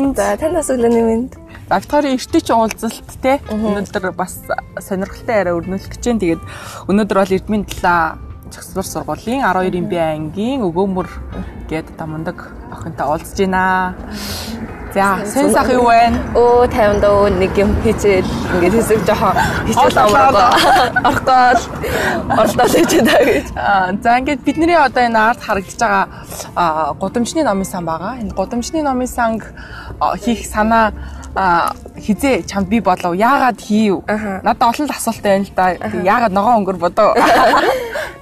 минь. За танд бас өглөөний минь. Авторын эртний ч уулзалт те өнөөдөр бас сонирхолтой яриа өрнүүлэх гэж байна. Тэгээд өнөөдөр бол Эрдмийн талаа цогцлол сургуулийн 12-ын бие ангийн өгөөмөр гээд тамандаг охинтой уулзж байна. За, сэн сах юу вэ? Өө 50 дөө нэг юм хийчихэл ингээд хэсэг жоохон хийчихэл амраа. Орхоод орлоо гэж байгаа гэж. Аа, за ингээд бидний одоо энэ арт харагдаж байгаа гудамжны номын сан байгаа. Энэ гудамжны номын санг хийх санаа хизээ чамд би болов. Яагаад хийв? Надад олон асуулт байна л да. Яагаад ногоон өнгөр бодоо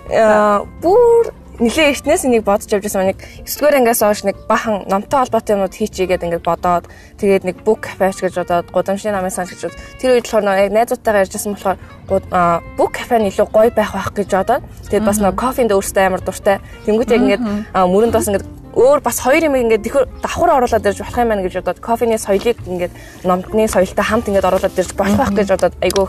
бүр нилээ эртнээс энийг бодож явж байсан. Нэг 9-р ангиас хойш нэг бахан номтой холбоотой юмуд хийчихье гэдэг ингээд бодоод тэгээд нэг book cafe гэж бодоод гудамжны намын санаж гэж тэр үед болохоор яг найзуудтайгаа ярьжсэн болохоор book cafe нь илүү гоё байх байх гэж бодоод тэгээд бас нэг кофенд өөртөө амар дуртай. Тэнгуут яг ингээд мөрөнд бас ингээд өөр бас хоёр юм ингээд давхар оруулаад ирж болох юм байна гэж бодоод кофений соёлыг ингээд номтны соёлтой хамт ингээд оруулаад ирж болох байх гэж бодоод айгүй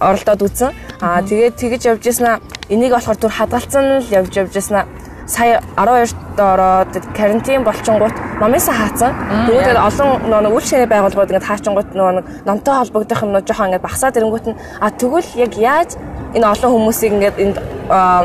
оролдоод үзсэн. Аа тэгээд тэгэж явж яснаа энийг болохоор түр хадгалцсан л явж явж яснаа сая 12-д ороод карантин болчингууд номынсаа хаацсан. Тэгээд олон нэг үйл ширээ байгууллагууд ингээд хаачингууд нэг номтой холбогдох юмнууд жоохон ингээд багасаад ирэнгүүт нь а тэгвэл яг яаж энэ олон хүмүүсийг ингээд энд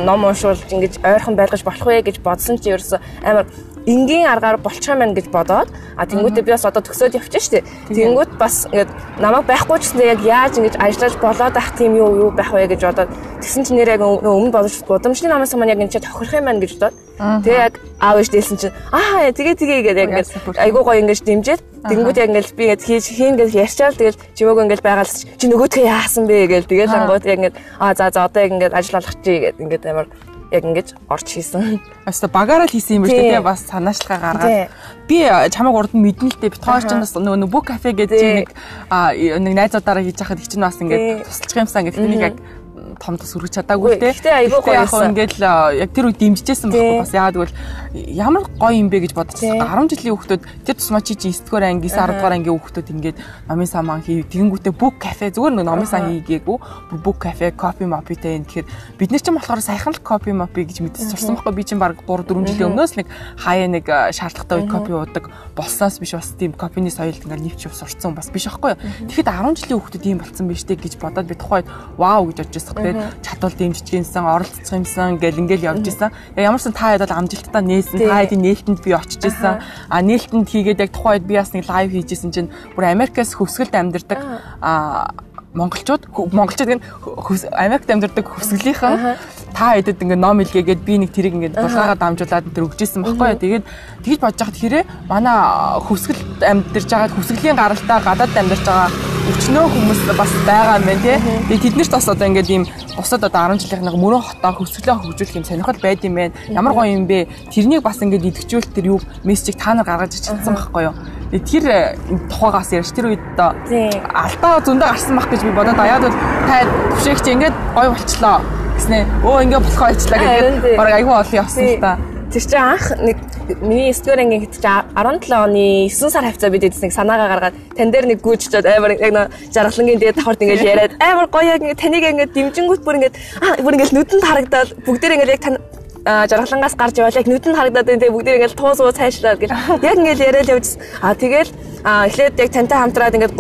ном уншуулж ингэж ойрхон байлгаж болох вэ гэж бодсон чи ерөөсө амар энгийн аргаар болчих юм байна гэж бодоод а тэнгуүтээ би бас одоо төгсөөд явчих штеп. Тэнгуут бас ингээд намайг байхгүй ч гэсэн яг яаж ингэж ажиллаж болоод ах тийм юу юу байх вэ гэж бодоод тэгсэн чинь нэр яг өмнө бодож гудамжны намаас маань яг энэ ч тохирох юм байна гэж бодоод. Тэгээ яг аав ээж дээлсэн чинь аа тэгээ тэгээ гэдэг яг ингээд айгуу гоё ингэж дэмжээд Тэнгүүд яг ингээл би ингээд хийж хийн гэж ярьчаал тэгэл чимээгөө ингээл байгаалс чи нөгөөдхөө яасан бэ? гээл тэгэл ангууд яг ингээд аа за за одоо яг ингээд ажил олох чи гэд ингээд амар яг ингэж орж хийсэн. Аста багаараа л хийсэн юм биш үү? Бас санаачлага гаргаад. Би чамайг урд нь мэдэн л дээ. Бит хоёр ч бас нөгөө бүх кафе гэж нэг нэг найзуудаараа хийж хахад их чинь бас ингээд тусалчих юмсан. Гэдэг нэг яг том тус хүргэж чадаагүй те. Гэтэ айгүй гоё байсан. Ингээл яг тэр үед дэмжижсэн байхгүй бас. Яагаад гэвэл ямар гоё юм бэ гэж бодчихсон. 10 жилийн хүүхдүүд тэр тусмаа чи 9-р анги 10 дугаар ангийн хүүхдүүд ингээд номын саман хий тэгэнгүүтээ бүх кафе зүгээр нэг номын сан хийгээгүй. Бүх кафе кофе мопитэй энэ тэгэхээр бид нар ч болохоор саяхан л кофе мопи гэж мэдсэн сурсан байхгүй. Би чинь баг 3 4 жилийн өмнөөс нэг хаяа нэг шаардлагатай үед кофе уудаг болсноос биш бас тийм кофений соёлд ингээд нэвч сурцсан бас биш байхгүй. Тэгэхэд 10 жилийн хүүхдүүд ийм болцсон биш те гэж бодоод би тухайд вау гэж бодож байсан тэгээд чадвал дэмжижгэнсэн, оролцох юмсан гэл ингээл явж исэн. Ямарсан та хэд бол амжилттай нээсэн. Та хэдийн нээлтэнд би очиж исэн. А нээлтэнд хийгээд яг тухайд би бас нэг лайв хийжсэн чинь бүр Америкаас хөвсгөлд амьдардаг а монголчууд монголчууд гэн Америкт амьдардаг хөвсгөлийнхэн та хэдэд ингээ ном илгээгээд би нэг тэрийг ингээ булгаагаа дамжуулаад тэр өгчээсэн баггүй. Тэгээд тэгж бодож хахад хэрэг манай хөвсгөл амьдарч байгаа хөвсгөлийн гаралтай гадаад амьдарч байгаа өчнөө хүмүүс бас байгаа юм байна тий. Тэгээд тэд нарт бас одоо ингээ ийм бусад одоо 10 жилийнхнаа мөрөн хотоо хөвсгөлөө хөгжүүлэх юм сонирхол байд юм байна. Ямар гоё юм бэ? Тэрнийг бас ингээ идэвхжүүл тэр юу мессежийг та нар гаргаж ирчихсэн баггүй юу? Тэр тухайгаас ярьж тэр үед одоо алдаа зөндөө гарсан байх гэж би бодоод аяад бол та төвшөөгч ингээд гоё болчлоо гэснээ. Өө ингээ болохоо ичлаа гэдэг. Бараг айгүй олон явсан л та. Тэр чинь анх нэг миний 9 дугаар ангийн хэд чи 17 оны 9 сар хавцаа бид эдс нэг санаагаа гаргаад тань дээр нэг гүйччихэд амар яг нэг жаргалангийн дээр давхарт ингээд яриад амар гоё яг ингээд таныг ингээд дэмжингүүт бүр ингээд аа бүр ингээд нүдэнд харагдаад бүгдээр ингээд яг тань жаргалангаас гарч явал яг нүдэнд харагдаад байна тэгээ бүгдээр ингээд туус уу цайшлаад гэж яг ингээд яриад явж а тэгэл эхлээд яг тантай хамтраад ингээд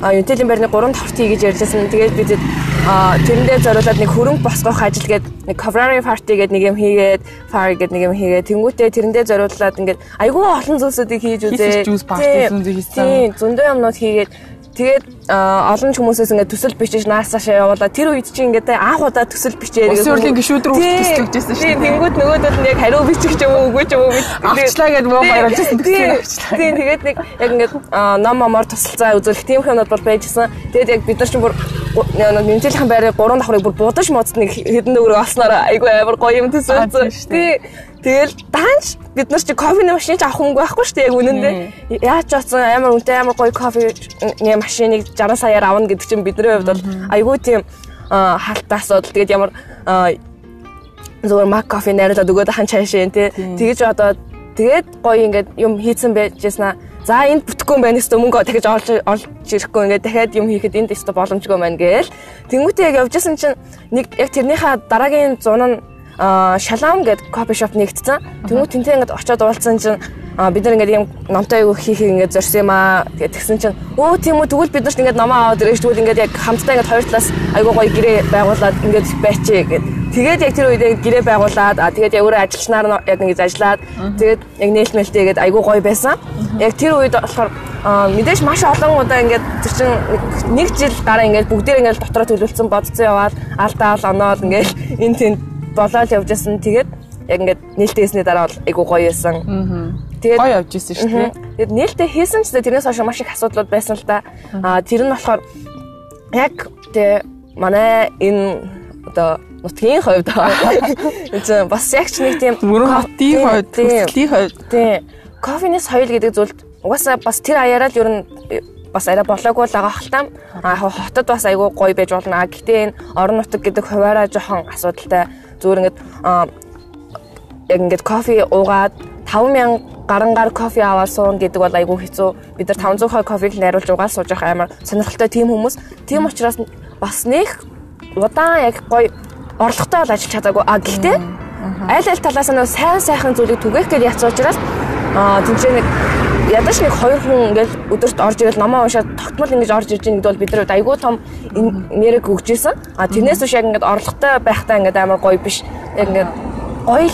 Until барьны 3 тавт хийж ярьжсэн. Тэгээд бид тэрэндээ зориулаад нэг хөрөнгө босгох ажил гээд нэг cover party гээд нэг юм хийгээд fire гээд нэг юм хийгээд тэнгуүтээ тэрэндээ зориулаад ингээд айгүй олон зүйлсүүдийг хийж үзээ. Тийм зөндөө юмнууд хийгээд Тэгээд олон хүмүүсээс ингээд төсөл бичиж наасаашаа явуулаад тэр үед чи ингээд анх удаа төсөл бичээд Улсын хурлын гишүүд рүү төсөл өгчээсэн шүү дээ. Тэнгүүд нөгөөдөл нь яг хариу бичих ч юм уу үгүй ч юм уу авчлаа гэдээ муу баярлажсэн. Тийм тэгээд нэг яг ингээд ном момоор тусалцаа үзүүлэх тийм юмнууд бол байжсэн. Тэгээд яг бид нар ч бүр нэмжлэхэн байрыг гурван давхрыг бүр будаж модд нэг хэдэн дөрөв олсноор айгүй амар гоё юм төсөөлсөн. Тийм Тэгэл даанч бид нар чи кофений машин ч авах хөнгө байхгүй шүү дээ яг үнэндээ. Яаж оцсон амар үнэтэй амар гоё кофе нэг машиныг 60 саяар авна гэдэг чинь бидний хувьд бол айгүй тийм халтаа асуудал. Тэгээд ямар зөвөр мак кофе найруулад өгөөд хан чаашаа тий. Тэгэж одоо тэгээд гоё ингээд юм хийцэн байжсна. За энд бүтэхгүй юм байна гэсэн мөнгө дахиж олж олж ирэхгүй ингээд дахиад юм хийхэд энд өстө боломжгүй байна гээл. Тэнгүүтээ яг явжсэн чинь нэг яг тэрнийхээ дараагийн зун нь шалам гэдэг кофе шоп нэгдсэн. Тэнгүү тэнтэй ингээд очиод уулзсан чинь бид нар ингээд юм номтой аягүй хийх ингээд зорьсон юм аа. Тэгээд тэгсэн чинь өө тийм үү тэгвэл бид нарт ингээд номоо аваад ирэх тэгвэл ингээд яг хамтдаа ингээд хоёр талаас аягүй гоё гэрээ байгуулад ингээд байчээ гэд. Тэгээд яг тэр үед гэрээ байгуулад а тэгээд яг өөрөө ажилчнаар яг ингээд ажиллаад тэгээд яг нээлтмэлтэйгээд аягүй гоё байсан. Яг тэр үед болохоор мэдээж маш олон удаа ингээд тэр чин нэг жил гараа ингээд бүгдээр ингээд дотроо төлөвлөсөн бодцсон яваад алдаа оноод ингээд энэ тэнд болоод явжсэн. Тэгээд яг ингээд нээлттэйсний дараа бол айгу гоё байсан. Тэгээд гоё явж исэн шүү дээ. Тэгээд нээлттэй хийсэн ч тэрнээс хойш маш их асуудлууд байсан л да. Аа тэр нь болохоор яг тэ манай энэ одоо нутгийн хувьд энэ бас яг ч нэг тийм кофеийн хувьд, хөтлийн хувьд тий кофенес соёл гэдэг зүйлд угаасаа бас тэр аяараа л ер нь бас арай болоогүй л байгаа хальтаа. А хотод бас айгүй гоё байж болно. Гэхдээ энэ орон нутаг гэдэг хуваараа жоохон асуудалтай. Зүгээр ингээд яг ингээд кофе уугаад 5000 гарангаар кофе аваад суун гэдэг бол айгүй хэцүү. Бид нар 500 кофег найруулж угаал сууж явах амар сонирхолтой тийм хүмүүс. Тийм учраас бас нэг удаан яг гоё орлоготой бол ажиллаж чадаагүй. А гэхдээ аль аль талаас нь сайн сайхан зүйлийг түгээх гэж яц учраас аа тэнцээ нэг ядаж нэг хоёр хүн ингээл өдөрт орж ирэл номоо уншаад тогтмол ингэж орж ирж байгаа гэдэг бол бид нар айгүй том нэрэг өгч ирсэн. А тэрнээс биш яг ингээд орлоготой байхдаа ингээд амар гоё биш. Яг ингээд гоё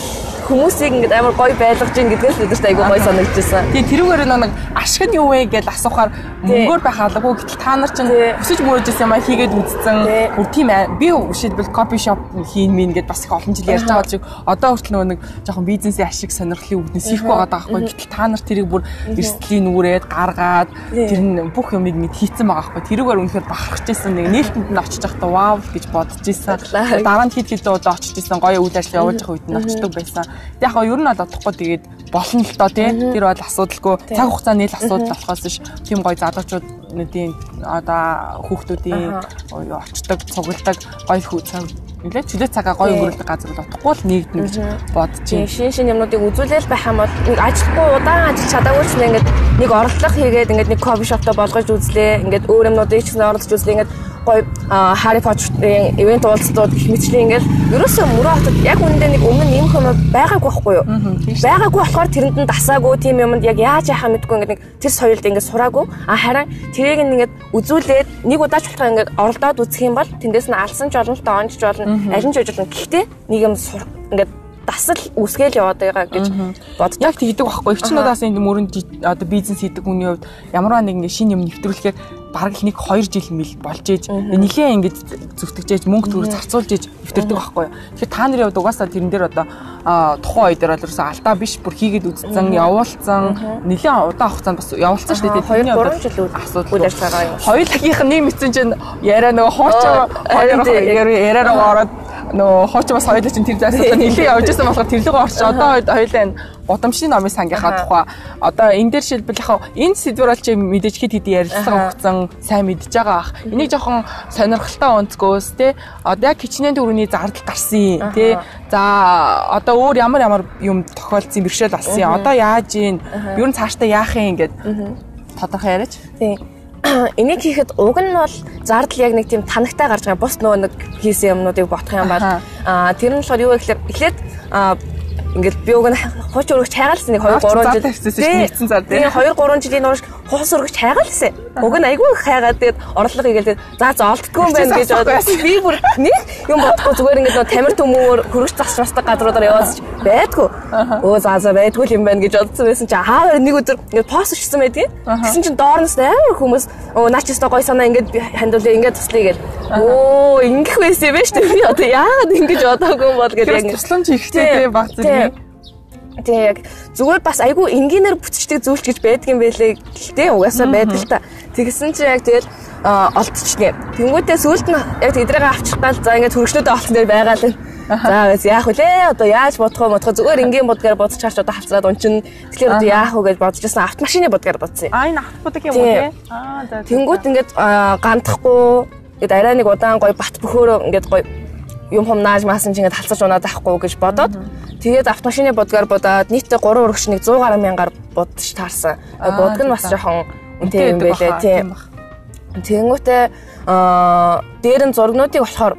хүмүүсийг ингээд амар гоё байлгаж ийн гэдгээс л өдөрт айгүй гоё санагдчихсан. Тэгээ тэрүүгээр нэг ашиг нь юу вэ гэж асуухаар мөнгөөр байх алгагүй гэтэл та нар чинь өсөж мөрөж ирсэн юм а хийгээд үзсэн. Бүр тийм би жишээлбэл копи шоп хийн мин гэдээ бас их олон жил ярьж байгаа чиг одоо хүртэл нэг жоохон бизнесийн ашиг сонирхлын үүднээс хийхгүй байгаа байхгүй. Гэтэл та нар тэрийг бүр эрсдлийн нүрээд гаргаад тэр нь бүх юмыг мэд хийцэн байгаа байхгүй. Тэрүүгээр үнэхээр бахархаж ирсэн нэг нээлтэнд нь очиж байхдаа вау гэж бодож ирсэн. Дараа нь хэд хэд удаа очиж ирсэн гоё үйл ажиллагаа явуулж явах үед нь очдог байсан. Яг гоо ер нь бол одохгүй тэгээд болно л доо тий. Тэр бол асуудалгүй. Цаг хугацааны л асуудал болохоос ш тийм гоё залуучуудын одоо хүүхдүүдийн очдог, цугладаг гоё хүүцэн нэлээ чөлөө цагаа гоё өнгөрүүлдэг газар утахгүй л нэгдэн гэж бодож байна. Шин шин юмнуудыг үзүүлэл байх юм бол ажилгүй удаан ажиллаж чадаагүй ч ингээд нэг орлого хийгээд ингээд нэг кофе шопто болгож үзлээ. Ингээд өөр юмнуудыг ч гэсэн орлож үзлээ. Ингээд гоё Harry Potter-ийн ивент уулзалтууд гэх мэтчлэн ингээл ерөөсөө мөрөө хотод яг үүндээ нэг өмнө нэм юм байгаагүй байхгүй юу? Байгаагүй болохоор тэрэнд нь дасаагүй тийм юмд яг яаж яхаа мэдгүй ингээд нэг тэр соёлд ингээд сураагүй. А харин тэрийг ингээд үзүүлээд нэг удаач болохоор ингээд оролдоод үзэх юм бол тэндээс нь алсан ч болно, тоонч ч болно, аль нь ч болно. Гэхдээ нэг юм ингээд дасал үсгээл яваад байгаа гэж бодож яг тэгдэг байхгүй. Өвчнүүдээс энэ мөрөнд одоо бизнес хийдэг хүний хувьд ямар нэг ингэ шин юм нэвтрүүлэхээр бараг л нэг 2 жил мэл болж ээж нэлээ ингэж зүвтгжээж мөнгө төгрөг зарцуулж ээж нэвтэрдэг байхгүй. Тэгэхээр та нарын хувьд угаасаа тэрэн дээр одоо тухайн үед бол ерөөсөө алдаа биш бүр хийгээд үзсэн, явуулсан, нэлээ удаан хугацаанд бас явуулсан шүү дээ. 2 3 жил асуудал үйл ажиллагаа юм. Хоёулаагийнх нь нэг мэдсэн чинь яриа нөгөө хоочоо яриараа ороод нөгөө хооч бас хоёулаа чинь тэр зайсаа нэлээ явж исэн болохоор тэрлэгөө орч одоо хоёулаа энэ гудамжны номын сангийнхаа тухай одоо энэ дээр шилбэл яг энэ сэдвэр бол чи мэдээж хэд хэд ярилцлага өгсөн сайн мэдж байгаа ах. Энийг жоохон сонирхолтой онцгөөс те одоо яг кичнээн дөрөвний зардал гарсан те за одоо өөр ямар ямар юм тохиолдсон бэрхшээл болсон. Одоо яаж ийн ер нь цаашдаа яах юм ингээд тодорхой яриач. Тийм энийг хийхэд уг нь бол зардал яг нэг тийм танагтай гарч байгаа бус нөгөө нэг хийсэн юмнуудыг бодох юм бол аа тэр нь болохоор юу вэ гэхээр эхлээд Ингээд би уг нь хууч өргөж хайгаалсан нэг 2 3 жил тийм 2 3 жилийн турш хуус өргөж хайгаалсан. Уг нь айгүй хайгаад тэгээд орлого хийгээл за за олддгүй юм байна гэж бодсон. Би бүр нэг юм бодохгүй зүгээр ингээд нөө тамир төмөөр хөргөж засч мастаг газруудаар яваас байдгүй. Өө за за байдгүй юм байна гэж бодсон байсан чи хаагаар нэг өдөр ингээд пост хийсэн байдгийг. Тэгсэн чинь доорноос амар хүмүүс өө наач өстой гой санаа ингээд хандуулъя ингээд туслая гэдэг. Оо ингэх байсан юм байна шүү дээ. Би одоо яагаад ингэж бодоогүй юм бол гэдэг яг тусламж ихтэй баг зэрэг Тэгээ яг зүгээр бас айгүй энгийнээр бүтцдэг зүйлч гэж байдаг юм байлээ гэлтэй угаасаа байдаг л та. Тэгсэн чинь яг тэгэл олдчихнэ. Тэнгүүтээ сүулт нь яг тэдрээгээ авчих гал за ингээд хөргөчнөдөө олцсон дээр байгаа л. За гэс яах вүлээ? Одоо яаж бодох вэ? Бодох зүгээр энгийн бодгаар бодож чарч одоо хавцраад унчин. Тэгэхээр одоо яах вэ гэж бодож байсан автомашины бодгаар бодсон. Аа энэ автоботик юм уу те? Аа за. Тэнгүүт ингээд гандахгүй ингээд арай нэг удаан гоё бат бөхөөрөө ингээд гоё юм хум нааж маасан чи ингээд халцаж унаад ахгүй гэж бодоод тэгээд автомашины бодгаар бодоод нийтдээ 3 өргөч нэг 100 гаруй мянгаар будж таарсан. Будг нь бас жоохон үнэтэй юм байлээ тийм. Тэнгүүтээ аа дээр нь зургнуудыг болохоор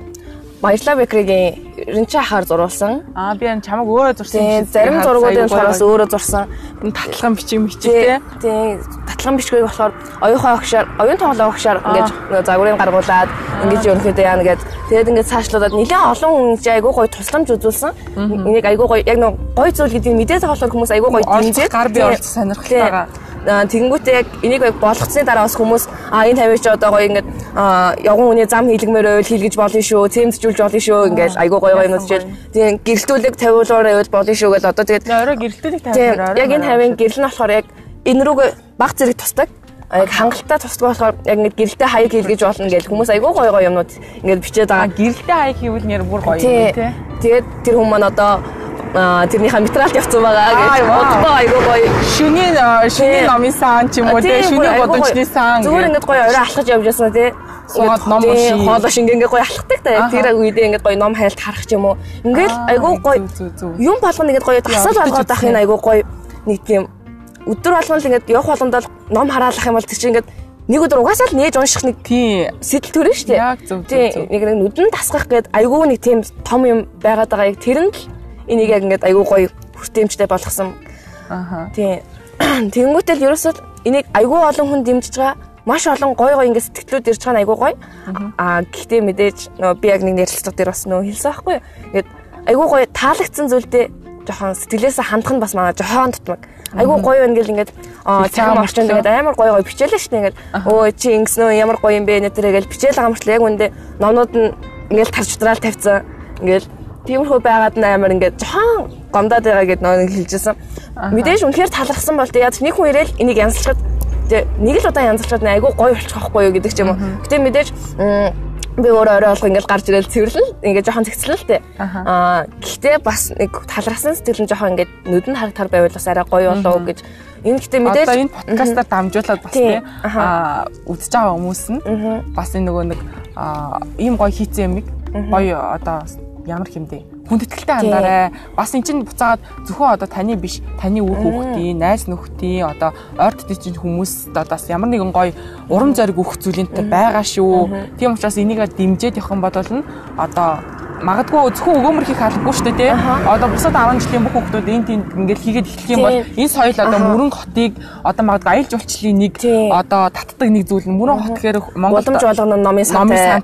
Баярлаа Бекригийн Ринча хаар зурулсан. Аа би энэ чамаг өөрөө зурсан. Зарим зургуудын болохоор өөрөө зурсан. Татлаган бичиг мичиг тий. Тий. Татлаган бичгийг болохоор оюухаа огшоор, оюун тоглоом огшоор ингэж загварын гаргуулад ингэж ерөнхийдөө яана гэж. Тэгээд ингэж цаашлуулад нэлээд олон хүн айгүй гоё тусламж үзүүлсэн. Энийг айгүй гоё яг нэг гоё зүйл гэдгийг мэдээд байгаа болохоор хүмүүс айгүй гоё дэмжиж гар би орж сонирхолтойгаа тэгэнгүүтээ яг энийг яг болгоцсны дараа бас хүмүүс а энэ тавьж одоо гоё ингээд явган хүний зам хийлгмээр байвал хийлгэж болно шүү, цэмцжүүлж болно шүү ингээд айгуу гоё гоё юмсчил. Тийм гэрэлтүүлэг тавиулаар байвал болно шүү гэж одоо тэгээд орой гэрэлтүүлэг тавиулаар яг энэ хавийн гэрэл нь болохоор яг энэ рүүгээ баг зэрэг тусдаг яг хангалттай тусдаг болохоор яг ингэ гэрэлтэй хаяг хийлгэж болно гэж хүмүүс айгүй гоё гоё юмнууд ингэ бичээд байгаа. Гэрэлтэй хаяг хийвэл нэр бүр гоё юм тий. Тэгээд тэр хүмүүс маань одоо тэрнийхээ материалд явцсан байгаа гэж боддоо айгуу гоё. Шүний шүний номын сан ч юм уу тий шүний бодомчны сан. Зүгээр ингээд гоё орой алхаж явж ясна тий. Сууд ном унши. Хоолоо шингээ ингээд гоё алхдаг та. Тэр үедээ ингээд гоё ном хайлт харах ч юм уу. Ингээд айгуу гоё. Юм болгоно ингээд гоё тасал болгоод ах энэ айгуу гоё нэг тийм өдөр болгоно л ингээд явах болгонд л ном хараалах юм бол тэр чинь ингээд нэг өдөр угаасаа л нээж унших нэг тийм сэтэл төрөн шүү дээ. Яг зөв зөв. Нэг нэг нүдэн тасгах гээд айгүй нэг тийм том юм байгаад байгаа яг тэр нь л энийг яг ингээд айгүй гоё хүртээмжтэй болгосон. Аха. Тийм. Тэнгүүтэл ерөөсөө энийг айгүй олон хүн дэмжиж байгаа маш олон гой гой ингээд сэтгэлүүд ирж байгаа нь айгүй гоё. Аа гэхдээ мэдээж нөө би яг нэг нэрлэлцэг дээр бас нөө хэлсэн байхгүй юу. Ингээд айгүй гоё таалагдсан зүйлдээ жоохон сэтгэлээсээ хандах нь бас манай жоохон тутмаг. Айгүй гоё байна гэл ингээд цагаан орчинд ингээд амар гоё гоё бичээлээ шүү дээ ингээд өө чи ингэсэн үү ямар гоё юм бэ нэтэрэ гэл бичээл мөртлөө яг үндэ номнууд нь ингээд тарч удраал тавьсан. Ингээд Тиймэрхүү байгаад амар ингээд жохон гомдоод байгаа гэд нэг хэлжсэн. Мэдээж үнэхээр талархсан бол тэгээд нэг хүн ирээл энийг янзлахад нэг л удаа янзлахад айгүй гоё болчих واخгүй юу гэдэг ч юм уу. Гэтэ мэдээж би өөрөө орой олго ингээл гарч ирэл цэвэрлэл ингээд жоохон цэгцлэн л тээ. Аа гэхдээ бас нэг талархсан сэтгэл нь жоохон ингээд нүдэн харагтар байвал бас арай гоё болоо гэж. Энэ гэхдээ мэдээж одоо энэ подкастаар дамжуулаад бас тээ аа үдчихэж байгаа хүмүүс нь бас энэ нөгөө нэг ийм гоё хийцэн юм гоё одоо ямар хэмдэ? Хүндэтгэлтэй хандаарай. Бас эн чинь буцаад зөвхөн одоо таны биш, таны үр хүүхдийн, найз нөхдийн одоо ойр дотны хүмүүст одоо бас ямар нэгэн гоё урам зориг өгөх зүйлэнтэй байгаа шүү. Тийм учраас энийг дэмжиж явах юм бол одоо магадгүй зөвхөн өгөөмөр хийх албагүй шүү дээ тий. Одоо бусад 10 жилийн бүх хүмүүс энэ тийм ингээд хийгээд эхлэх юм бол энэ соёл одоо мөрөнгө хотыг одоо магадгүй аялал жуулчлалын нэг одоо татдаг нэг зүйл мөрөнгө хот гэхээр Монгол боломж болгоно номын сантай.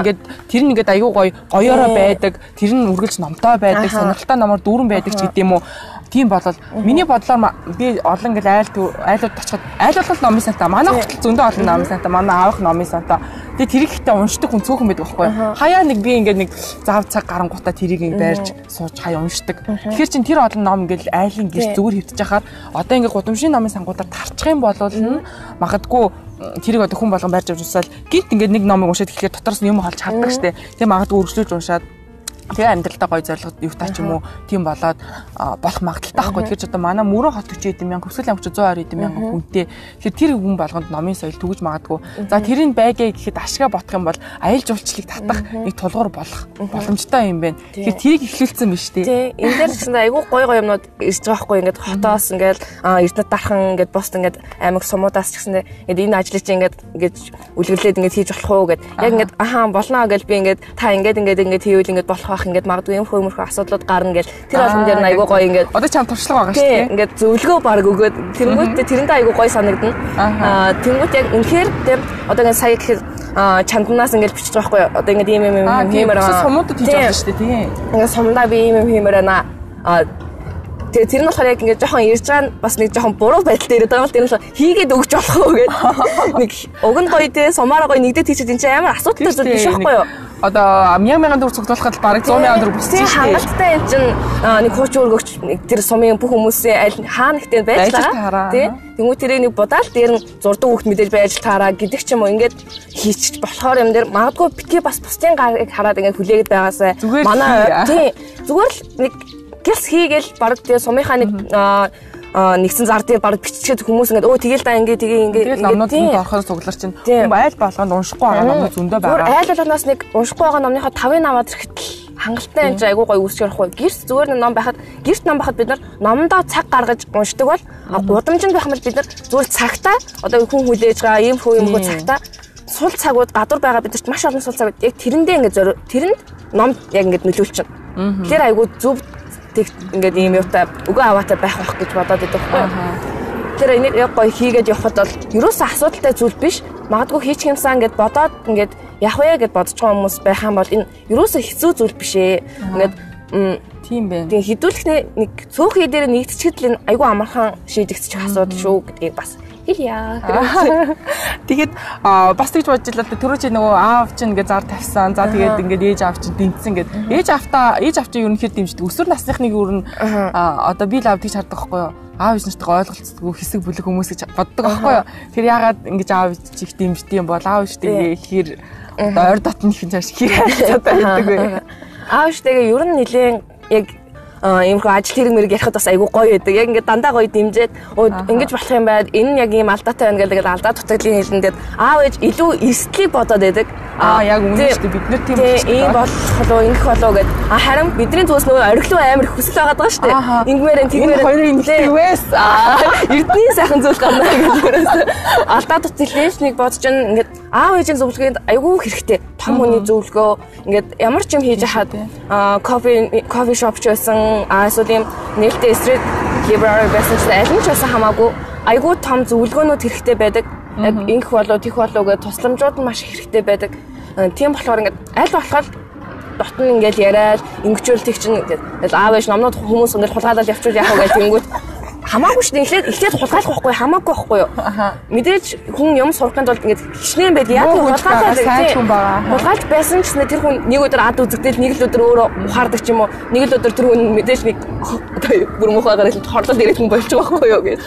Ингээд тэр нь ингээд аюу гоё гоёороо байдаг. Тэр нь үргэлж номтой байдаг. Сонирхолтой номоор дүүрэн байдаг ч гэдэм юм уу тийм болол миний бодлоор би олон ингээл айл айлууд очиход айл бол номын сантаа манай хүртэл зөндөө олон номын сантаа манай аавах номын сантаа тэгээ тэрийг ихтэй уншдаг хүн цөөхөн байдаг байхгүй. Хаяа нэг би ингээд нэг зав цаг гарангуудаа тэрийг байрж сууж хаяа уншдаг. Тэгэхээр чин тэр олон ном ингээл айлын гэр зүгээр хөвтөж яхаар одоо ингээд гудамжийн номын сангуудаар тарчих юм бол магадгүй тэрийг одоо хүн болгон байрж авч усаал гинт ингээд нэг номыг уншаад эхлэхээр дотроос нь юм олж хардаг штэ. Тэгээ магадгүй өргөжлөж уншаад Тэгээ амьдралдаа гоё зорилгод юутай ч юм уу тийм болоод болох магадaltaй байхгүй. Тэгэхээр ч одоо манай мөрөө хот 40 эд мянга хөсгөл амгч 120 эд мянга хүнтэй. Тэгэхээр тэр хүн болгонд номын соёл түгэж магадгүй. За тэрийг байгээ гэхэд ашгаа ботох юм бол аял жуулчлалыг татах нэг тулгуур болох боломжтой юм байна. Тэгэхээр тэрийг эхлүүлсэн биз дээ. Энэ дээр ч айгүй гоё гоё юмнууд ирж байгаа байхгүй. Ингээд хотоос ингээд эрдэнэт дархан ингээд босд ингээд аймаг сумуудаас ч гэсэн ингээд энэ ажлыг чи ингээд ингээд үлгэрлээд ингээд хийж болох уу гэд. Яг ингээд ахаа болно гэж би ингээд та ингээд ингээд ингээд хийвэл ингээд болох байх ингээд магадгүй юм хөөмөрхөө асуудлууд гарна гэл тэр болгон дээр нь айгүй гоё ингээд одоо чам туршлага байгаа шүү дээ. Ингээд зөвлөгөө баг өгөөд тэнгуүтээ тэрэндээ айгүй гоё санагдана. Аа тэнгуүт яг үнэхээр тэр одоо ингээд сая гэхээр чанднаас ингээд бичиж байгаа байхгүй? Одоо ингээд ийм ийм ийм хиймээр байгаа. Сумуудад хийж байгаа шүү дээ тийм. Ингээд сумдаа би ийм ийм хиймээр байна. Аа Тэгээ тэр нь болохоор яг ингээд жоохон ирж байгаа нь бас нэг жоохон буруу байдалтай ирээд байгаа юм л тэр нь болохоор хийгээд өгч болох уу гэдэг. Нэг уг нь гоё те сумаараа гоё нэгдээд хийчихэд энэ чинь амар асуудалтай зүйл биш байхгүй юу? одоо 1000 мянган төгрөг цуглуулахад бараг 100 мянган төгрөг бүсчих шүү дээ. Хангалттай энэ чинь нэг хууч өргөгч тэр сумын бүх хүмүүсийн аль хаана ихтэй байж байгаа. Тий. Тэнгүү тэрийг нэг будаал дээр нь зурдаг хүүхд мэдээж байж таараа гэдэг ч юм уу ингээд хийчих болохоор юм дээр магадгүй битгий бас бусдын гарыг хараад ингээд хүлээгээд байгаасаа манай тий зүгээр л нэг гялс хийгээл бараг тэгээ сумынхаа нэг нэгсэн зар дээр баг биччихэд хүмүүс ингээд өө тэгэл да ингээд тэгээ ингээд тэгэл номнууд орохоор цуглар чинь айл болгонд уншихгүй байгаа номнууд зөндөө байгаа. Айл болгоноос нэг уншихгүй байгаа номныхоо 5-ыг аваад ирэхэд хангалттай энэ айгуу гоё үүсгэж явахгүй. Гэрт зүгээр нэг ном байхад гэрт ном байхад бид нар номдоо цаг гаргаж уншдаг бол гудамжинд байх юм бол бид нар зүгээр цагтаа одоо хүн хүлээж байгаа ийм хөө юм хөө цагтаа сул цагууд гадуур байгаа бидэрт маш олон сул цагууд яг тэрэндээ ингээд зорь тэрэнд ном яг ингээд нөлөөлчин. Тэгэхээр айгуу зөв ингээд ийм юутай өгөө аваатай байх байх гэж бодоод байдаг байхгүй. Тэр энийг яг гоё хийгээд явхад бол ерөөсөө асуудалтай зүйл биш. Магадгүй хийчих юмсан гэд бодоод ингээд явах вэ гэд бодож байгаа хүмүүс байх юм бол энэ ерөөсөө хэцүү зүйл биш ээ. Ингээд Тийм байна. Тэгээ хідүүлэхнээ нэг цөөхий дээр нэгтчихэд л энэ айгүй амархан шийдэгдчих асуудал шүү гэдгийг бас хэлье. Тэгээд бас тэгж бодож илаа түрүү чи нөгөө аав чинь ингээд зар тавьсан. За тэгээд ингээд ээж аав чинь дэмжсэн гэд. Ээж автаа ээж аав чинь ерөнхийдөө дэмждэг. Өсвөр насныхныг өөр нь одоо би л аав тэгж хардаг байхгүй юу? аав ээж нартайгаа ойлголцдоггүй хэсэг бүлэг хүмүүс гэж боддог байхгүй юу? Тэр ягаад ингэж аав ээж их дэмждэг юм бол аав ээжтэйгээ ихээр ойр дотны их цааш хэр хайрцаатай байдаг вэ? Аав ээжтэйгээ ер нь нэлээд яг иймэрхүү ажил хэрэг мэрэг ярихад бас айгүй гоё байдаг. Яг ингээд дандаа гоё дэмжиад ингэж болох юм байд. Энэ нь яг ийм алдаатай байна гэдэг алдаа дутагдлын хэлнэдэд аав ээж илүү эрсдлийг бодоод байдаг. Аа яг үнэн шүү дээ. Бид нар тийм ийм болох болов ингэх болов гэд. А харин бидний зүйлс нөгөө ориглоо амар хүсэл байгаа даа шүү дээ. Ингэмээрэн тэгмээрэн энэ хоёрын нэгтэйгээс эрдний сайхан зүйл гарна ерөөсө алдаа дутагдлын нэг бодож ингээд аав ээжийн зөвлөгөөнд айгүй хэрэгтэй. Том хүний зөвлөгөө ингээд ямар ч юм хийж хаад кофе кофе шоп ч байсан а эсвэл ийм нээлттэй street library байсан ч аль нь ч байсан хамаагүй айгүй том зөвлөгөөнүүд хэрэгтэй байдаг. Яг инх болоо тех болоо гэж тусламжууд маш хэрэгтэй байдаг. Тийм болохоор ингээд аль болох дотн ингээд яриад ингэчүүл тэг чинь ингээд аав ээж номнууд хүмүүс ингээд хулгайлал явуул яах вэ гэх тэнгүүт хамаагүй шүү дээ. Эхлээд эхлээд хулгайлах байхгүй хамаагүй байхгүй юу? Мэдээж хүн юм сурахын тулд ингээд хичнээн байд яг хулгайлах сайн хүн байгаа. Хулгайлж байсан ч тэр хүн нэг өдөр ад үзэгдэл нэг л өдөр өөрөө ухаардаг ч юм уу. Нэг л өдөр тэр хүн мэдээж нэг бүр мухагаар л хорлол ирэх хүн болж байгаа байхгүй юу гэж.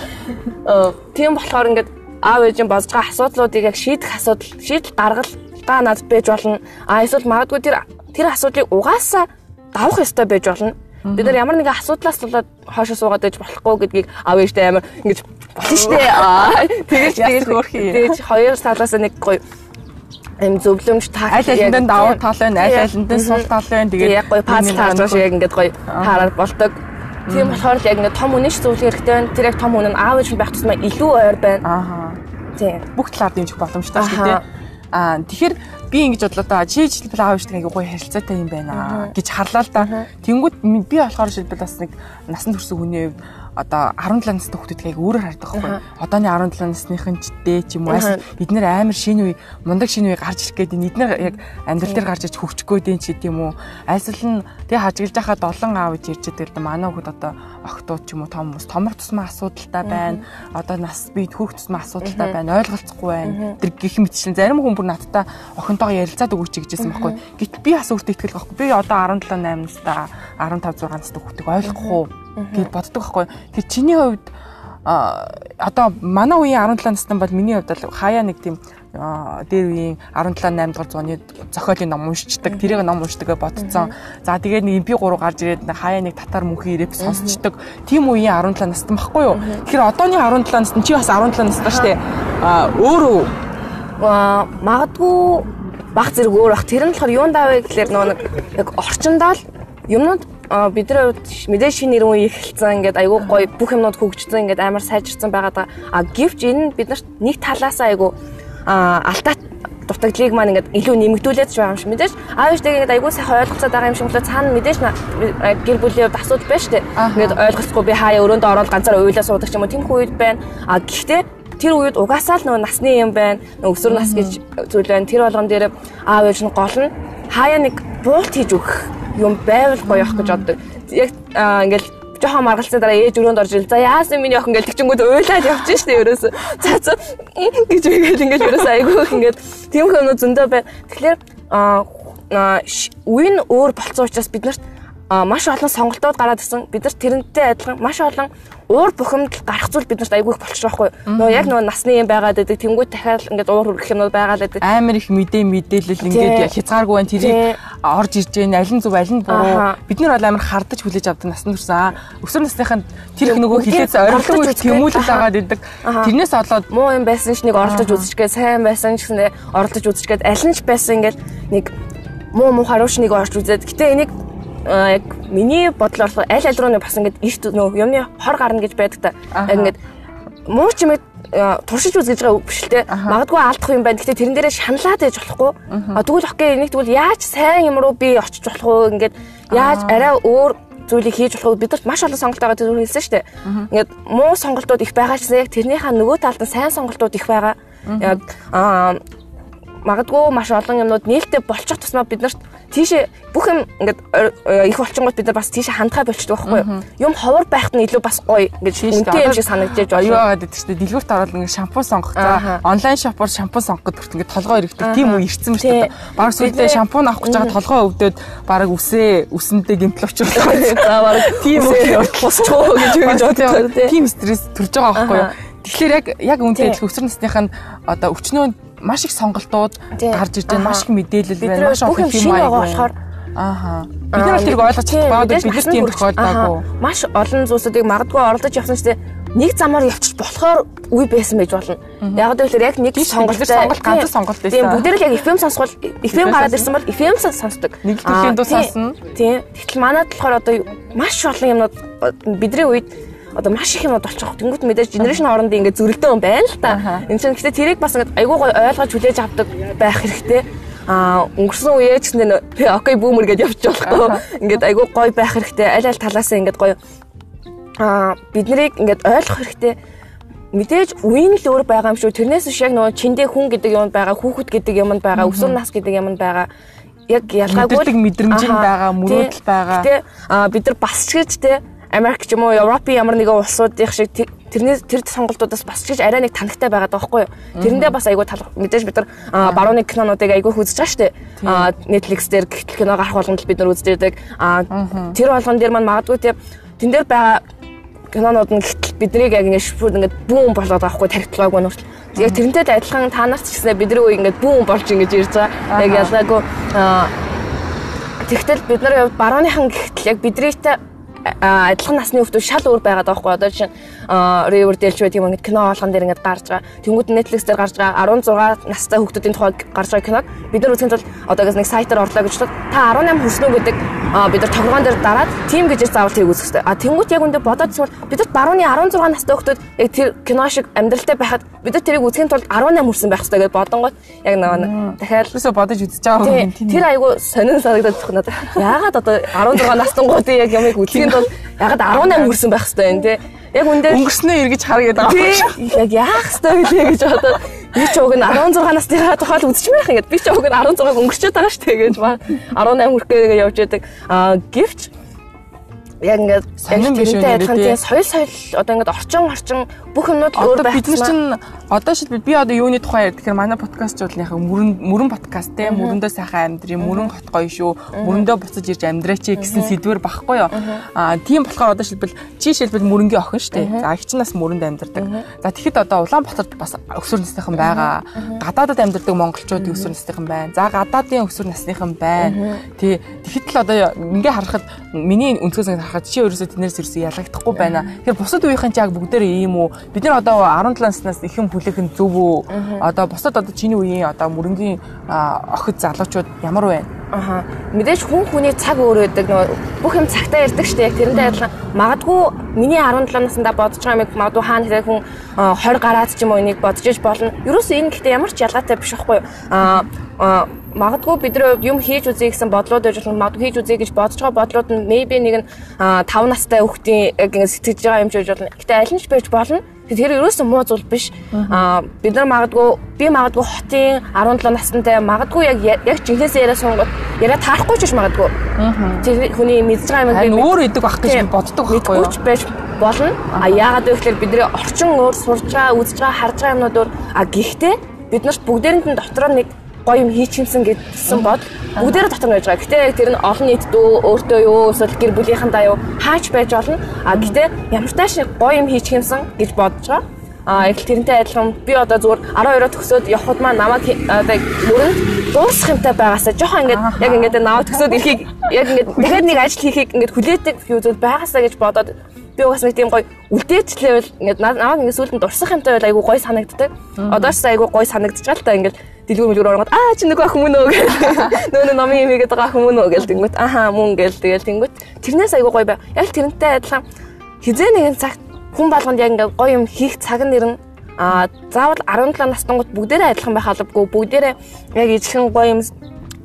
Тийм болохоор ингээд аав ээжийн босж байгаа асуудлуудыг яг шийдэх асуудал шийдэл гаргал та над байж болно. А эсвэл магадгүй тэр тэр асуудлыг угаасаа давах ёстой байж болно Бид нар ямар нэгэн асуудлаас болоод хоошо суугаад байж болохгүй гэдгийг аав ээжтэй амар ингэж болно штэ. Тэгээд тэгээд хоёр талаас нэг гоё эм зөвлөмж таа аль алинд давуу тал байна? Аль алинд сул тал байна? Тэгээд яг гоё паз таарч байгаа шиг яг ингэж гоё хараад болдог. Тийм болохоор яг ингэ том үнэш зөвлөх хэрэгтэй байна. Тэр яг том үнэ нь аав ээж байх тусмаа илүү ойр байна. Аа тийм бүх талаар дэмжих боломжтой шүү дээ Аа тэгэхээр би ингэж бодлоо да чи жишээлбэл аав ээжтэй ингээ гоё харилцаатай юм байна гэж харлаа л да. Тэнгүүд би болохоор жишээлбэл бас нэг насан турш хүний хувьд одоо 17 настай хүүхдүүдийг яг өөрөөр хардаг байхгүй. Одооны 17 насныхын дэ ч юм уу бид нэр амар шинэ үе мундаг шинэ үе гарч ирэх гээд эднэр яг амьдрал дээр гарч иж гээд юм чи тийм үү. Альсвал нь тэг хажиглаж хахад олон аав ээж ирж байгаа л манай хүүхд одоо огтуд ч юм уу том хүмүүс томор тусмаа асуудалтай байна. Одоо нас би хүүхд тусмаа асуудалтай байна. ойлголцохгүй байна. Тэр гих мэтчлэн зарим хүн бүр надтай охинтойгоо ярилцаад өгөөч гэжсэн байхгүй. Гэт би бас өөртөө итгэл байхгүй. Би одоо 17 8 настай 15 6 настай хүүхдийг ойлгохгүй гэж боддог байхгүй. Тэр чиний хувьд одоо манай үеийн 17 настай бол миний хувьд хаяа нэг тийм дээр үеийн 17 8 дугаар зууны зохиолын ном уншичдаг. Тэрийг ном уншдаг бодцсон. За тэгээд нэг MP3 гарч ирээд хаяа нэг татар мөнхийн рэп сонсчдаг. Тим үеийн 17 настай байхгүй юу? Тэгэхээр одооны 17 настай чи бас 17 настай шүү дээ. А өөрөө магадгүй баг зэрэг өөр бах. Тэр нь болохоор юунд авэ гэхэлэр нөгөө нэг яг орчиндоо л юмнууд бидний хувьд мэдээж шинэ нэр үе эхэлсэн ингээд айгүй гоё бүх юмнууд хөгжсөн ингээд амар сайжирсан байгаа. А гэвч энэ биднэрт нэг талаасаа айгүй алдаа дутагдлыг маань ингээд илүү нэмэгдүүлээд байгаа юм шиг мэдээж аав ээжтэйгээ ингээд айгүй сайхан ойлголцоод байгаа юм шиг болоо цаана мэдээж гэр бүлийн хувьд асуудал байна шүү дээ. Ингээд ойлголцохгүй би хаяа өрөөндөө ороод ганцаар уйлаа суудаг ч юм уу тийм үед байна. А гэхдээ тэр үед угаасаа л нөгөө насны юм байна. Нөгөө өсвөр нас гэж зүйл байна. Тэр болгон дээр аав ээж нь гол нь хаяа нэг буулт хийж өгөх юм байвал гоё явах гэж боддог. Яг ингээл жоохон маргалцсан дараа ээж өрөөнд орж ил. За яасан миний охин ингээл тэгчингүүд уйлаад явж штэ ерөөсө. За за гэж ингээл ингээл ерөөсө айгүй их ингээд тийм хүмүүс зөндөө бай. Тэгэхээр үн өөр болцсон учраас бид нарт маш олон сонголтууд гараад ирсэн. Бид нар тэрнтэй адилхан маш олон уур бухимдал гарах зүйл биднэрт айгүй их болчих жоохгүй. Нөгөө яг нөгөө насны юм байгаад байдаг. Тэнгүүд дахиад ингээд уур хүрэх юмнууд байгаад байдаг. Амар их мэдээ мэдээлэл ингээд хязгааргүй байна. Тэрийг орж ирж байна. Аль нь зөв, аль нь буруу. Бид нар бол амар хардаж хүлээж авдаг насны турсан. Өсвөр насныханд тэр их нөгөө хилээс орилдог тэмүүлэл байгаад байдаг. Тэрнээс болоод муу юм байсан ч нэг оролдож үзчихгээ, сайн байсан ч гэсэн оролдож үзчихгээд аль нь ч байсан ингээд нэг муу муу харуулш нэг орж үзээд. Гэтэ энийг яг миний бодлоор аль аль руу бас ингээд эрт нөө юмны хор гарна гэж байдаг та. Ингээд муу ч юм туршиж үз гэж байгаа биш л те. Магадгүй алдах юм байна. Гэтэ тэрэн дээрээ шаналаад байж болохгүй. Тэгвэл окей энийг тэгвэл яаж сайн юм руу би очиж болох вэ? Ингээд яаж арай өөр зүйлийг хийж болох бид нарт маш олон сонголт байгаа гэж хэлсэн шүү дээ. Ингээд муу сонголтууд их байгаа ч яг тэрнийхээ нөгөө талд нь сайн сонголтууд их байгаа. Яг аа магадгүй маш олон юмнууд нээлттэй болчих тусмаа биднэрт тийшээ бүх юм ингээд их болчингууд бид нар бас тийшээ хандхаа болчихдог байхгүй юу? Юм ховор байхад нь илүү бас гоё ингээд үнэтэй юм шиг санагдаж байна. Аюу гэдэг чинь дэлгүүрт ороод ингээд шампунь сонгох. За онлайн шопоор шампунь сонгоход хүрт ингээд толгой иргэдэг. Тийм үе ирсэн мэт дээ. Бараг сүйдээ шампунь авах гэж байгаа толгой өвдөд бараг үсээ үсэндээ гэмтэл очруулах. За бараг тийм үе босчихоо гэж гэж бодлоо. Тийм стресс төрж байгаа байхгүй юу? Тэгэхээр яг яг үнтэй адилхан өсвөр насных нь одоо өчнөө маш их сонголтууд гарч ирж байна. Маш их мэдээлэл байна. Маш их юм байгаа болохоор Ааха. Бид нар тэрийг ойлгож чадахгүй бид бид тийм тохиолдоогүй. Маш олон зүйлсүүдийг магадгүй оролдож явсан ч нэг замаар явчих болохоор үе байсан байж болно. Яг гэвэл яг нэг сонголт сонголт ганц сонголт байсан. Тийм бүгд л яг FM сонсгол FM гараад ирсэн бол FM сонсдог. Нэг төрлийн дуу сонсно. Тийм. Тэгтэл манайд болохоор одоо маш олон юмнууд бидний үед одоо маш их юмуд болчих. Тэнгүүт мэдээж генерашн хоорондын ингээд зөрөлдөө юм байна л та. Энд чинь гэхдээ тэрийг бас ингээд айгүй гой ойлгож хүлээж авдаг байх хэрэгтэй. А өнгөрсөн үеэ ч нэ окей бүүмэр гэдээ явж болохгүй. Ингээд айгүй гой байх хэрэгтэй. Аль аль талаасаа ингээд гой а бид нарыг ингээд ойлгох хэрэгтэй. Мэдээж үеийн л өөр байгаа юм шүү. Тэрнээс биш яг нөгөө чиндээ хүн гэдэг юм байгаа, хүүхэд гэдэг юм байгаа, өсвөр нас гэдэг юм байгаа яг ялгаагүй мэдрэмж байгаа, мөрөөдөл байгаа. Гэтэ бид нар бас ч гэж те Америк ч юм уу Европын ямар нэгэн улсуудын шиг тэрний тэр сонголтуудаас бас ч гэж арай нэг танагтай байгаад байгаа байхгүй юу. Тэрэндээ бас айгүй тал мэдээж бид нар барууны кинонуудыг айгүй үзэж байгаа шүү дээ. Netflix дээр гихтэл кино гарах болгонд бид нар үздэг. Аа тэр болгон дээр маань магадгүй тэн дээр байгаа кинонууд нь гихтэл биднийг яг ингэ шүпүүд ингэ бүүн болоод байгаа хгүй тархитлагаагүй нүртэл. Яг тэрнтэй адилхан та нарт ч гэснээр бидний үе ингэ бүүн болж ингэж ирж байгаа. Яг ялгаагүй Тэгтэл бид нар барууныхан гихтэл яг биднийтэй адилхан насны хүмүүс шал өөр байгаад байгаа хгүй одоо жишээ Riverdale ч байдаг юм ингээд кино болгон дээр ингээд гарч байгаа. Тэнгүүд Netflix дээр гарч байгаа 16 настай хүмүүсийн тухай гарч байгаа киног бид нар үзэхэд бол одоо гэж нэг сайтаар орлоо гэж бодлоо та 18 хүрснө гэдэг бид нар тоглоом дээр дараад тим гэж заавал тийг үзэх хэрэгтэй. А тэнгүүд яг үндэ бодоод зүгээр бид нар барууны 16 настай хүмүүс яг тэр кино шиг амьдралтай байхад бид нар тэрийг үзэхийн тулд 18 хүрсэн байх хэрэгтэй гэж бодонгот яг нэг дахиад өсөө бодож үзэж байгаа юм тийм. Тэр айгу сонин санагдаад байна надад. Яагаад одоо 16 настангуудын яг ямыг үзэхийн тулд ягаад 18 хүрсэн байх хэрэгтэй юм те. Яг үндэ өнгөрснөө эргэж харгээд байгаа юм шиг. Яг яах хэрэгтэй гэлээ гэж бодоод би ч уг нь 16 насныхаа тухайл үзчих байх ингээд би ч уг нь 16 өнгөрчөөд байгаа шүү дээ гэж ба. 18 хүрхгээ явж яадаг. Аа гэвч яг ингээд сонин биш үү нэрээ соёл соёл одоо ингээд орчин орчин бүх юмнууд өөр байх. Бид нар чинь одоо шил би одоо юуны тухай ярьдаг тэгэхээр манай подкаст жуулныхаа мөрөн мөрөн подкаст те мөрөндөө сайхан амьдрий мөрөн хот гоё шүү мөрөндөө буцаж ирж амьдраач гэсэн сэдвэр багхгүй юу. Аа тийм болохоор одоо шилбэл чи шилбэл мөрөнгийн охин штэ. За бас мөрөнд амьдардаг. За тэгэхэд одоо Улаанбаатарт бас өсвөр насныхан байгаа. Гадаадад амьдардаг монголчуудын өсвөр насныхан байна. За гадаадын өсвөр насныхан байна. Тий. Тэгэхэд л одоо ингээ харахад миний өнцгөөс харахад чи ерөөсөө тэднээс ерөөсөө ялагдахгүй байна. Тэгэхээр бусад үеийнхэн ч яг бүгдээр ийм үү? Бид нар одоо 17 наснаас их юм хүлээх нь зөв үү? Одоо бусад одоо чиний үеийн одоо мөрөнгийн охид залуучууд ямар вэ? Аха. Мэдээж хүн хүний цаг өөр байдаг. Бүх юм цагтаа ярьдаг шүү дээ. Тэрнтэй адилхан магадгүй миний 17 наснда бодож байгаа юм магадгүй хаана хэрэг хүн 20 гараад ч юм уу энийг бодож иж болно. Ерөөсөө энэ гэхдээ ямар ч ялгаатай биш байхгүй юу? Аа магадгүй бид нар юм хийж үзье гэсэн бодлоод байж болно. Магадгүй хийж үзье гэж бодож байгаа бодлууд нь maybe нэг нь 5 настай хүүхдийн ингэ сэтгэж байгаа юм шиг болно. Гэтэ аль нь ч байж болно. Тэр ерөөсөн муу зүйл биш. Аа бид нар магадгүй би магадгүй хотын 17 настай магадгүй яг яг жинхэнэсээ яриа сунгууд яриа таарахгүй ч магадгүй. Тэр хүний мэдж байгаа юм би өөр идэг байх гэж боддог байхгүй юу? байж болно. А яагаад вэ гэхээр бидний орчин өөр сурж байгаа, үзэж байгаа, харж байгаа юмнууд өөр. А гэхдээ бид нарт бүгдээрэнд нь дотроо нэг гоё юм хийчихсэн гэдсэн бод бүгдээрээ дотор байж байгаа. Гэтэ тэр нь олон нийт дөө өөртөө юу эсвэл гэр бүлийнхандаа юу хаач байж болно. А гэтэ ямар тааш гоё юм хийчихсэн гэж бодож байгаа. А яг л тэрнтэй адилхан. Би одоо зүгээр 12-оо төгсөөд явхад маа намайг одоо мөрөнд дуусах юмтай байгаасаа жоохон ингээд яг ингээд наваа төгсөөд ирэхийг яг ингээд дахиад нэг ажил хийхийг ингээд хүлээдэг фьюзүүд байгаасаа гэж бодоод би угаас нэг тийм гоё үлдээчлээвэл ингээд намайг ингээд сүүлд нь дурсах юмтай байл айгу гоё санагддаг. Одоо ч айгу гоё санагдчихал та ингээд дэлгүүр мэлгүүр оронгод аа чи нөгөө ах хүмүүн өө гэх нөгөө номын юм хийгээд байгаа хүмүүн өө гэл тэнгүүт ахаа мөн гэл тэгэл тэнгүүт тэрнээс айгу гоё бай. Яг тэрнтэй адилхан хизээ нэгэн цагт хүн болгонд яг ингээд гоё юм хийх цаг нэр нь А заавал 17 настангууд бүгдээрээ адилхан байх албагүй. Бүгдээрээ яг ижилхэн гоё юм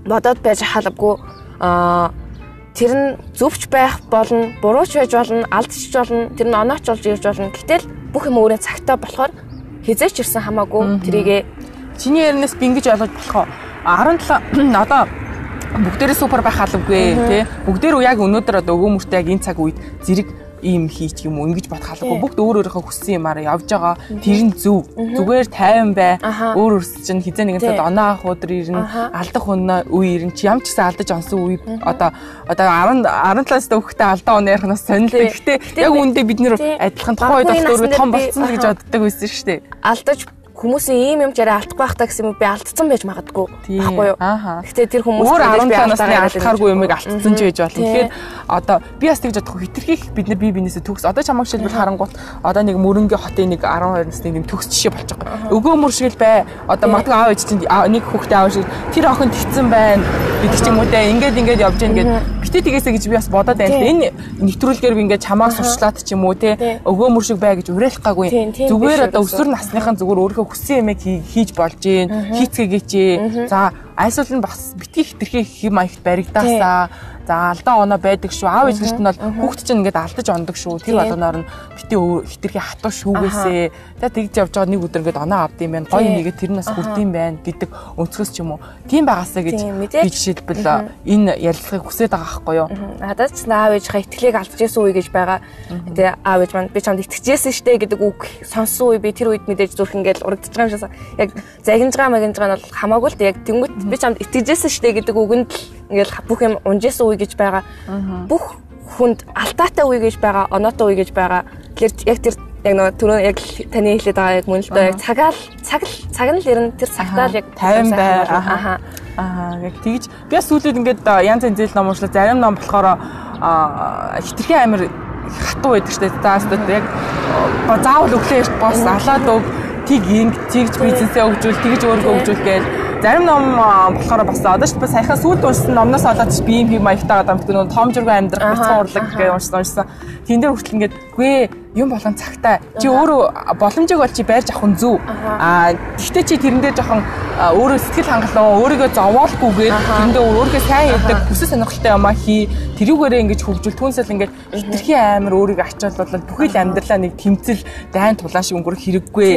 бодоод байж халбгүй. А тэр нь зөвч байх болно, бурууч байж болно, алдчих болно, тэр нь онооч болж ирж болно. Гэтэл бүх юм өөрөө цагтаа болохоор хизээч ирсэн хамаагүй тэрийгээ чиний ярнаас би ингэж ойлгож болох уу 17 одоо бүгдээрээ супер байх албагүй тий бүгдээр яг өнөөдөр одоо өгөөмөртэй яг энэ цаг үед зэрэг ийм хийч юм уу ингэж бодох албагүй бүгд өөр өөрийнхөө хүссэн юмараа явж байгаа. Тэр нь зөв. Зүгээр тайван бай. Өөр өөрс чинь хизээ нэгэн цад оноо авах өдөр ирнэ алдах өнөө үе ирнэ чи ямар ч гэсэн алдаж онсон үе. Одоо одоо 10 17-аас дөхөхтэй алдаа оноо ярих нас сонирхолтой гэхдээ яг үүндээ бид нэр адилхан тухайн үед өөр том болцсон л гэж боддог байсан шүү дээ. Алдаж хүмүүсийн ийм юм жараа алдахгүй байх та гэсэн юм би алдсан байж магадгүй. Байхгүй юу. Гэхдээ тэр хүмүүс өөр 17 насны алдахааргүй юмыг алдсан ч байж болно. Тэгэхээр одоо би бас тэгж бодох хитрхийх бид нар бие биенээсээ төгс. Одоо чамаг шилбэл харангуут одоо нэг мөрөнгө хотын нэг 12 насны нэг төгс жишээ болчих гоо. Өгөө мөр шиг л бай. Одоо магадгүй аав ээж чинь нэг хүүхдээ аав шиг тэр охин тэгсэн байна. Бид ч юм уу те. Ингээд ингээд явж гин гэд. Битээ тгээсэ гэж би бас бодоод байна. Энэ нэвтрүүлгээр би ингээд чамааг сурчлаад ч юм уу те. Өгөө мөр шиг бай гэж уриалах гаагүй. Зүгээр одоо өсвөр насныхан зүгээр өөрөө хүссэн юмыг хийж болж гин хийцгээгээч. За айсвал нь бас битгий хитрхи хэм маягт баригдаасаа За алдаа оноо байдаг шүү. Аав ээж нарт нь бол хүүхд чинь ингээд алдаж ондог шүү. Тэр болгоноор нь бити хитрхи хатуу шүүгээсээ. Тэгээ тэгж явж байгаа нэг өдөр ингээд оноо авд юм байна. Гоё нэгээ тэр нас хүрдэм байна гэдэг өнцгөөс ч юм уу. Тийм байгаасаа гэж би жишээлбэл энэ ярилцлагыг хүсээд байгаа байхгүй юу? Надад ч аав ээжийнхээ итгэлийг алдчихсан үе гэж байгаа. Тэгээ аав ээж маань би чамд итгэжсэн штэ гэдэг үг сонссон үе би тэр үед мэдээж зүрх ингээд урагдж байгаа юм шээ. Яг загинж байгаа магинж байгаа нь бол хамаагүй л яг тэнгуут би чамд итгэжсэн штэ гэдэг үгэнд ингээл бүх юм унжсэн үе гэж байгаа. Бүх хүнд алдаатай үе гэж байгаа, оноотой үе гэж байгаа. Тэгэхээр яг тэр яг нөгөө түрүү яг таны хэлээд байгаа яг мөн л доо яг цагаал цаг л цаг нь л ирнэ тэр цагтаа л яг 50 бай. Аха. Аа яг тэгж би бас сүүлд ингээд янз янз зээл ном уншлаа. Зарим ном болохоор хитрхи амир хатуу байдаг. За өстөд яг заавал өглөө эрт бос алаад өг тийг инг тэгж бизнесээ өгжүүл тэгж өөрийгөө өгжүүл гээл зарим ном болохоор бас одоо ч бас саяхан сүүлд уншсан номноос олоод ч би юм хий маягтайгаа дамтдаг нөгөө том журган амьдрах бяцхан урлаг гэж уншсан. Тэн дээр хүртэл ингээд үгүй юм болгон цагтай. Чи өөрөө боломжийг бол чи байрж авах нь зөв. Аа гэхдээ чи тэрэн дээр жоохон өөрөө сэтгэл хангалуун, өөрийгөө зовоолгүйгээр тэрэндээ өөрийгөө сайн хийдэг, хүсэл сонирхолтой юмаа хий. Тэрүүгээрээ ингэж хөгжүүл түнсэл ингээд хитрхи амар өөрийгөө ачаалбал бүхий л амьдралаа нэг тэмцэл дайн тулаан шиг өнгөрөх хэрэггүй.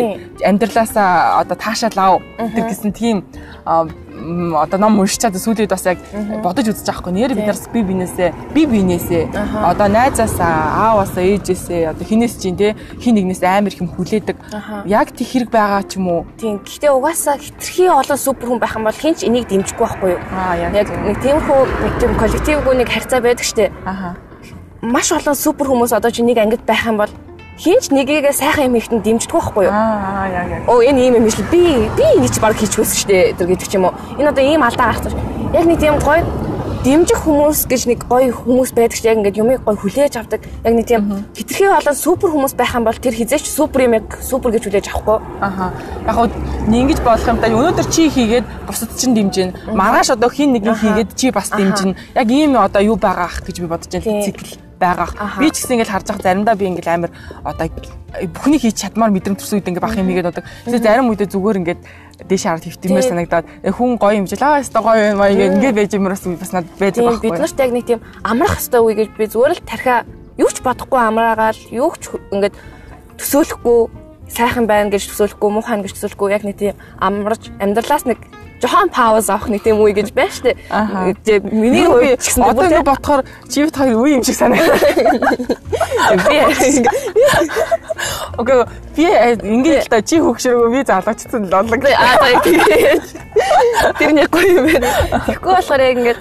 Амьдралаасаа одоо таашаал ав. Тэр гэсэн тийм одоо ном уншичаад сүүлийн бас яг бодож үзэж байгаа хгүй. Нэр бид нар би бинээсээ би бинээсээ одоо найзаасаа ааваасаа ээжээсээ одоо хинээс чинь те хин нэгнээс амар их юм хүлээдэг. Яг тэг хэрэг байгаа ч юм уу? Тийм гэхдээ угаасаа хитрхи олон супер хүн байх юм бол хинч энийг дэмжихгүй байхгүй юу? Яг нэг тиймэрхүү нэг тийм коллективгүй нэг харьцаа байдаг штэ. Маш олон супер хүмүүс одоо чи нэг ангид байх юм бол хинч нэгийгээ сайхан юм ихтэн дэмждэг байхгүй юу? Аа яг яг. Оо энэ ийм юм шүү. Би би ингэж баг хийчихвэсэн шүү дээ. Тэр гэдэг ч юм уу. Энэ одоо ийм алдаа гарах чинь. Яг нэг тийм гоё дэмжих хүмүүс гэж нэг гоё хүмүүс байдаг ч яг ингээд юмыг гоё хүлээж авдаг. Яг нэг тийм хитрхи болон супер хүмүүс байх юм бол тэр хизээч супер юм яг супер гэж хүлээж авахгүй. Аха. Яг хөө ингэж болох юм да. Өнөөдөр чи хийгээд бусад чинь дэмжинэ. Маргааш одоо хин нэг нь хийгээд чи бас дэмжинэ. Яг ийм одоо юу байгаа ах гэж би бодож байна. Цикл байгаа. Би ч гэсэн ингээл харж байгаа заримдаа би ингээл амар одоо бүхний хийж чадмаар мэдрэмт төрсөн үед ингээ бах юм игээд бодог. Тэгээ зарим үедээ зүгээр ингээд дээш хараад хөвтмээр санагдаад э, хүн гоё юм жил аа өстой гоё юм аа ингээд байж юмраас бас надад байдаг байхгүй. Бид нарт яг нэг тийм амрах хөстой үе гэж би зүгээр л тархиа юу ч бодохгүй амраагаал юу ч ингээд төсөөлөхгүй сайхан байна гэж төсөөлөхгүй муухай гэж төсөөлөхгүй яг нэг тийм амарч амьдралаас нэг жохон пауз авах нэг тийм үе гэж байна шүү дээ. Тэгээ миний үе гэсэн одоо ингэ бодохоор чивт хоёр үе юм шиг санагдав. Би Окей би ингэ л та чи хөгшрөгөө би залгацсан лолог. Аа тэр нэг гоё юм байна. Тэгэхгүй болохоор яг ингэ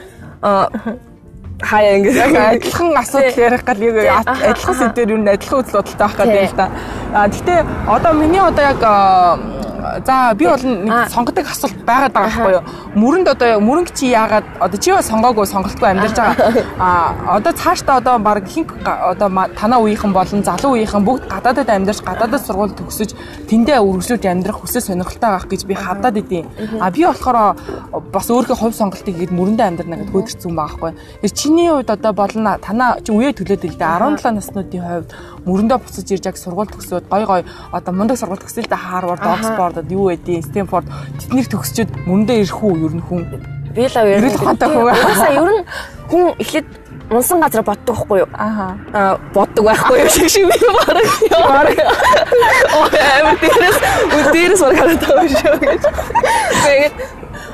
хаяа ингэ яг адилхан асуудал ярих гал яг адилхан сэдвэр юу н адилхан үзэл бодолтой байх гэдэг юм л да. А гэтээ одоо миний одоо яг за би бол нэг сонгодог асуулт байгаад байгаа байхгүй юу? Мөрөнд одоо мөрөнгө чи яагаад одоо чи бас сонгоогүй сонголтгүй амьдарч байгаа. А одоо цаашдаа одоо баг хин одоо танаа үеийнхэн болон залуу үеийнхэн бүгд гадаадад амьдарч гадаадад сургууль төгсөж тэндээ үргэлжлүүлж амьдрах хүсэл сонирхолтой байх гэж би хадаад идэв. А би болохоор бас өөрийнхөө хувь сонголтыг гээд мөрөндөө амьдрна гэдээ хөдөрцөн байгаа байхгүй. Тэр чиний хувьд одоо болно танаа чи үе төлөөд л дээ 17 наснуудын хувьд мөрөндөө буцаж ирж яг сургууль төгсөөд гой гой одоо мундаг сургууль төгсөл та Харвард, Оксфордод юу байдیں۔ Стэнфорд тэднийг төгсчөөд мөрөндөө ирэх үү ер нь хүн. Би л ер нь хатаа хүн. Ер нь хүн эхлээд унсан газар боддог байхгүй юу? Аа. боддог байхгүй юу шиг шиг би бараг. Бараг. Оо дээрээс бараг хараад байгаа шүү гэж. Тэгээд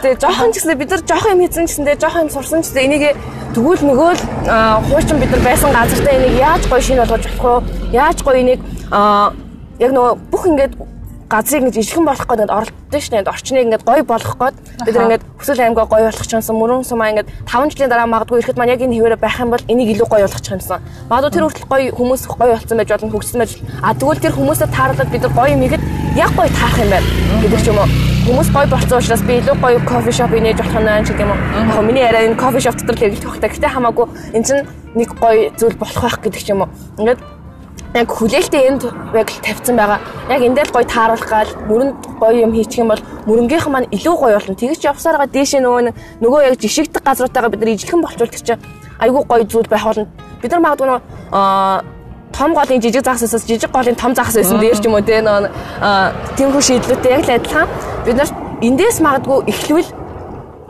тэгээ жоохон ч гэсэн бид нар жоохон юм хийсэн ч гэсэн тэгээ жоохон юм сурсан ч гэсэн энийг тэгвэл нөгөө л хуучин бид нар байсан газартаа энийг яаж гоё шинэ болгож болох вэ? Яаж гоё энийг яг нөгөө бүх ингээд газрыг ингэж ижлэгэн болгох гэдэг оролдсон шнэ. Орчныг ингээд гоё болгох гээд бид нар ингээд хүсэл аймгаа гоё болгох юмсан мөрөн сумаа ингээд 5 жилийн дараа магадгүй ирэхэд маань яг энэ хിവэрэ байх юм бол энийг илүү гоё болгох юмсан. Магадгүй тэр хүртэл гоё хүмүүс гоё болсон байж болно хөгжсөн байж. А тэгвэл тэр хүмүүсээ таарлаад бид нар гоё юм ихэд яг гоё таах юм байна гэдэг ч юм уу. Хүмүүс гоё болсон учраас би илүү гоё кофе шоп инээж болох нь ч гэдэг юм уу. Яг миний яриа энэ кофе шоп дотор л хэрэглэх хэрэгтэй. Гэтэ хамаагүй эн чинь нэг гоё зүйл болох байх гэдэг ч юм уу. Ингээд яг хүлээлтээ энд яг тавьсан байгаа. Яг эндээ л гоё тааруулах гал мөрөнд гоё юм хийчих юм бол мөрөнгийнх маань илүү гоё болно. Тэгэж явсараа дээшээ нөгөө нөгөө яг жишигдэх газруудаагаа бид нар ижлэхэн болчулдаг чинь айгүй гоё зүйл байх болно. Бид нар магадгүй нөгөө том голын жижиг загсаас жижиг голын том загас байсан дээр ч юм уу те нөгөө тиймэрхүү шийдлүүдтэй яг л адилхан. Бид нар эндээс магадгүй эхлвэл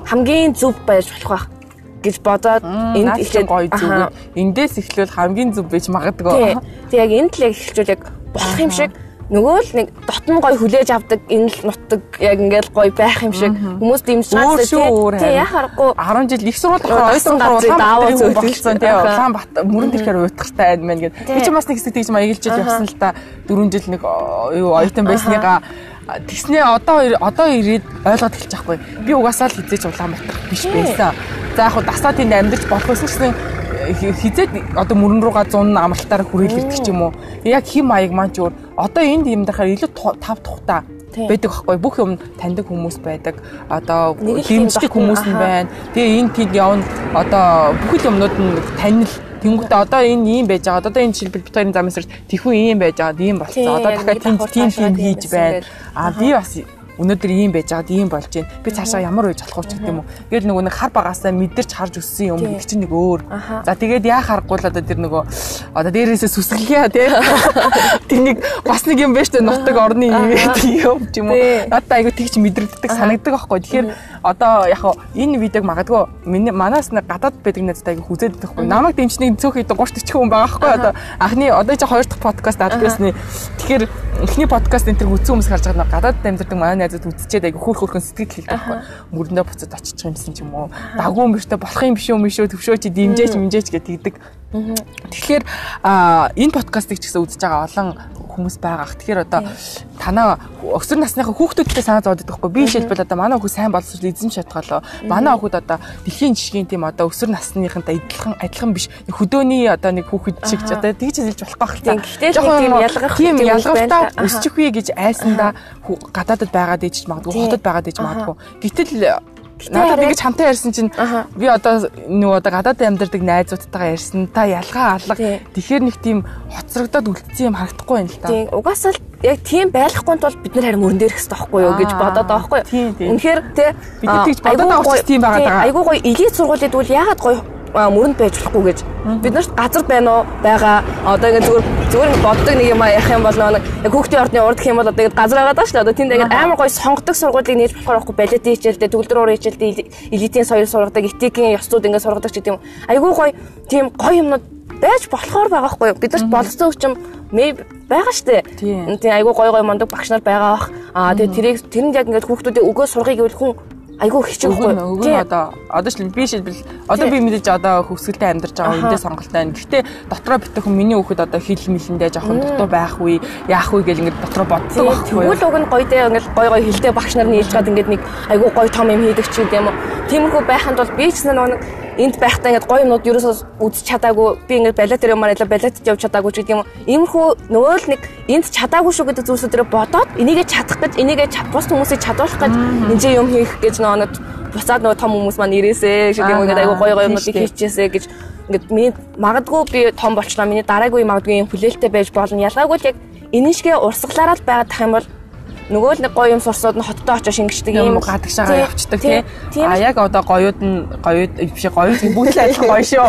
хамгийн зөв байж болох байх гэж бодоод энд ихлээр гоё зүг. Эндээс эхлүүл хамгийн зөв байж магадгүй. Тэг яг энд л яг эхэлжүүл яг болох юм шиг нөгөө л нэг дотн гой хүлээж авдаг энэ л нутдаг яг ингээл гой байх юм шиг. Хүмүүс дэмжиж байгаа тий. яхахгүй 10 жил их болохоор ойсон газрыг даавал болсон тий. Улаанбаат мөрөнд ирэхээр уйтгартай байна мэн гэдэг. Би ч бас нэг хэсэг тэгж маяглаж явсан л та. 4 жил нэг юу оюутан байсныгаа тэгснээ одоо одоо ирээд ойлгоод эхэлж байхгүй. Би угаасаа л хизээч Улаанбаатар биш байсан. За яг хуу дасаа тэнд амьдарч болох байсан гэсэн хизээд одоо мөрөн руугаа 100 амралтаар хүрээлэгдэх ч юм уу. Яг хим маяг маань ч өөр. Одоо энд юм дахаар илүү тав тухта байдаг байхгүй бүх юм таньдаг хүмүүс байдаг. Одоо дэмждэг хүмүүс нь байна. Тэгээ энэ тэнд явна. Одоо бүхэл юмнууд нь танил Тэнгүүтээ одоо энэ ийм байж байгаа. Одоо энэ жишээлбэл битүүрийн замын сэрт тэхүү ийм байж байгаа. ийм болцсон. Одоо дахиад тийм тийм тийм хийж байна. А би бас өнөөдөр ийм байж байгаад ийм болж байна. Би цаашаа ямар байж болох вэ гэдэг юм уу. Тэгэл нөгөө нэг хар багасаа мэдэрч харж өссөн юм гэдэг чинь нэг өөр. За тэгээд яа харахгүй л одоо тэр нөгөө одоо дээрээсээ сүсгэлээ тий. Тэр нэг бас нэг юм шүү дээ. Нутаг орны юм юм ч юм уу. Надад айгу тэгч мэдрэгддэг санагддаг байхгүй. Тэгэхээр одоо яг энэ видеог магадгүй миний манаас нэг гадаад байдаг надад айгу хүзээд байхгүй. Намайг дэмжнийг цөөх идэг 30 40 хүн байгаа байхгүй. Одоо анхны одоо чи хоёр дахь подкаст албасны. Тэгэхээр эхний подкаст энэ төр үзсэн хүмүүс харж байгаа гадаад амьдардаг манай найзууд үзчихэд айгу хөөх хөөхөн сэтгэл хэлдэг байхгүй. Мөрөндөө буцаад очих юмсан ч юм уу. Дагуу юм үү болох юм биш үү мишөө төвшөө чи дэмжээч мэмжээч гэдэг. Тэгэхээр энэ подкастыг ч гэсэн үзэж байгаа олон хүмүүс байгаа. Тэгэхээр одоо танаа өсвөр насныхаа хүүхдүүдтэй санаа зовоод байхгүй. Би жишээлбэл одоо манай хүүхд сайн боловсрол эзэн шатгалаа. Манай хүүхд одоо дэлхийн жишгийн тийм одоо өсвөр насныхантай адилхан адилхан биш. Хөдөөний одоо нэг хүүхэд шиг ч одоо тэгж хэлж болохгүй байх та. Гэхдээ тийм ялгах тийм ялгалтаа өсчих үе гэж айсандаа гадаадд байгаад ээж магадгүй хотод байгаад ээж магадгүй. Гэтэл Надад ингэж хамтаа ярьсан чинь би одоо нөгөө одоо гадаад амьдардаг найзуудтайгаа ярьсан. Та ялгаа алга. Тэгэхээр нэг тийм хоцрогдоод үлдсэн юм харагдахгүй байна л та. Тийм. Угаасаа л яг тийм байхгүй тул бид нар харин мөрөн дээрх хэрэгтэй байхгүй юу гэж бодоод байгаа байхгүй юу. Үнэхээр тий бид тэгж бодоод байгаа учраас тийм байгаа даа. Айгуу гоё элит сургуулиуд бол яагаад гоё мөрөнд байж болохгүй гэж. Бид нарт газар байна уу? Байгаа. Одоо ингэ зүгээр зүгээр боддог нэг юм яах юм бол нэг хүүхдийн ордны урд гэх юм бол одоо ингэ газар байгаа даа шүү дээ одоо тэнд ингэ амар гоё сонгодог сургуулийг нээж болохоор байхгүй балет хичээлдээ төгөлдрөөр хичээлдээ элитийн соёл сургадаг этикийн ёсцууд ингэ сургадаг ч гэдэг юм айгүй гоё тийм гоё юмнууд байж болохоор байгаа байхгүй бид нарт болцсон хүчим мэй байгаа штэ. Тийм. Айгүй гоё гоё мондөг багш нар байгаа бах. Аа тэгээ тэрийг тэрэнд яг ингэ хүүхдүүдийн өгөө сургыг гэвэл хүн айгүй хичээх үгүй үгүй одоо одоо ч би шилбэл одоо би мэдээж одоо хөвсгөлтэй амьдарч байгаа үндэ сонголттой байна. Гэхдээ дотроо битэх хүн миний хүүхэд одоо хил мэлэндээ жоохон дутуу байх үе яах вэ гэл ингээд дотроо боддог байхгүй юу. Тэгвэл уг нь гоё дээ ингээд гоё гоё хилтэй багш нар нийлж гад ингээд нэг айгүй гоё том юм хийдэг ч юм уу. Тиймэрхүү байханд бол би ч нэг энд байхдаа ингээд гоё юмнууд ерөөсөө үзэж чадаагүй би ингээд балет дээр юмараа балетд явж чадаагүй ч гэдэг юм. Иймэрхүү нөгөө л нэг энд чадаагүй шүү гэдэг зүйлсүүдээр бодоод энийгээ чадах гэж энийгээ бус хүмүүсийг чадуулах гэж энэ юм хийх гэж нөгөө буцаад нөгөө том хүмүүс маань ирээсэ гэдэг юм ингээд айгу гоё гоё юмнуудыг хийчихээсэ гэж ингээд миний магадгүй би том болчлоо миний дараагүй магадгүй юм хүлээлттэй байж болно. Ялгаагүй л яг энэ шигээ урсгалаараа л байгаад тах юм бол нөгөө л нэг гоё юм сурсууд нь хоттой очиж шингэждэг юм. гадагшаагаа явчихдаг тий. А яг одоо гоёуд нь гоёуд биш гоёуд бүгд л адилхан гоё шүү.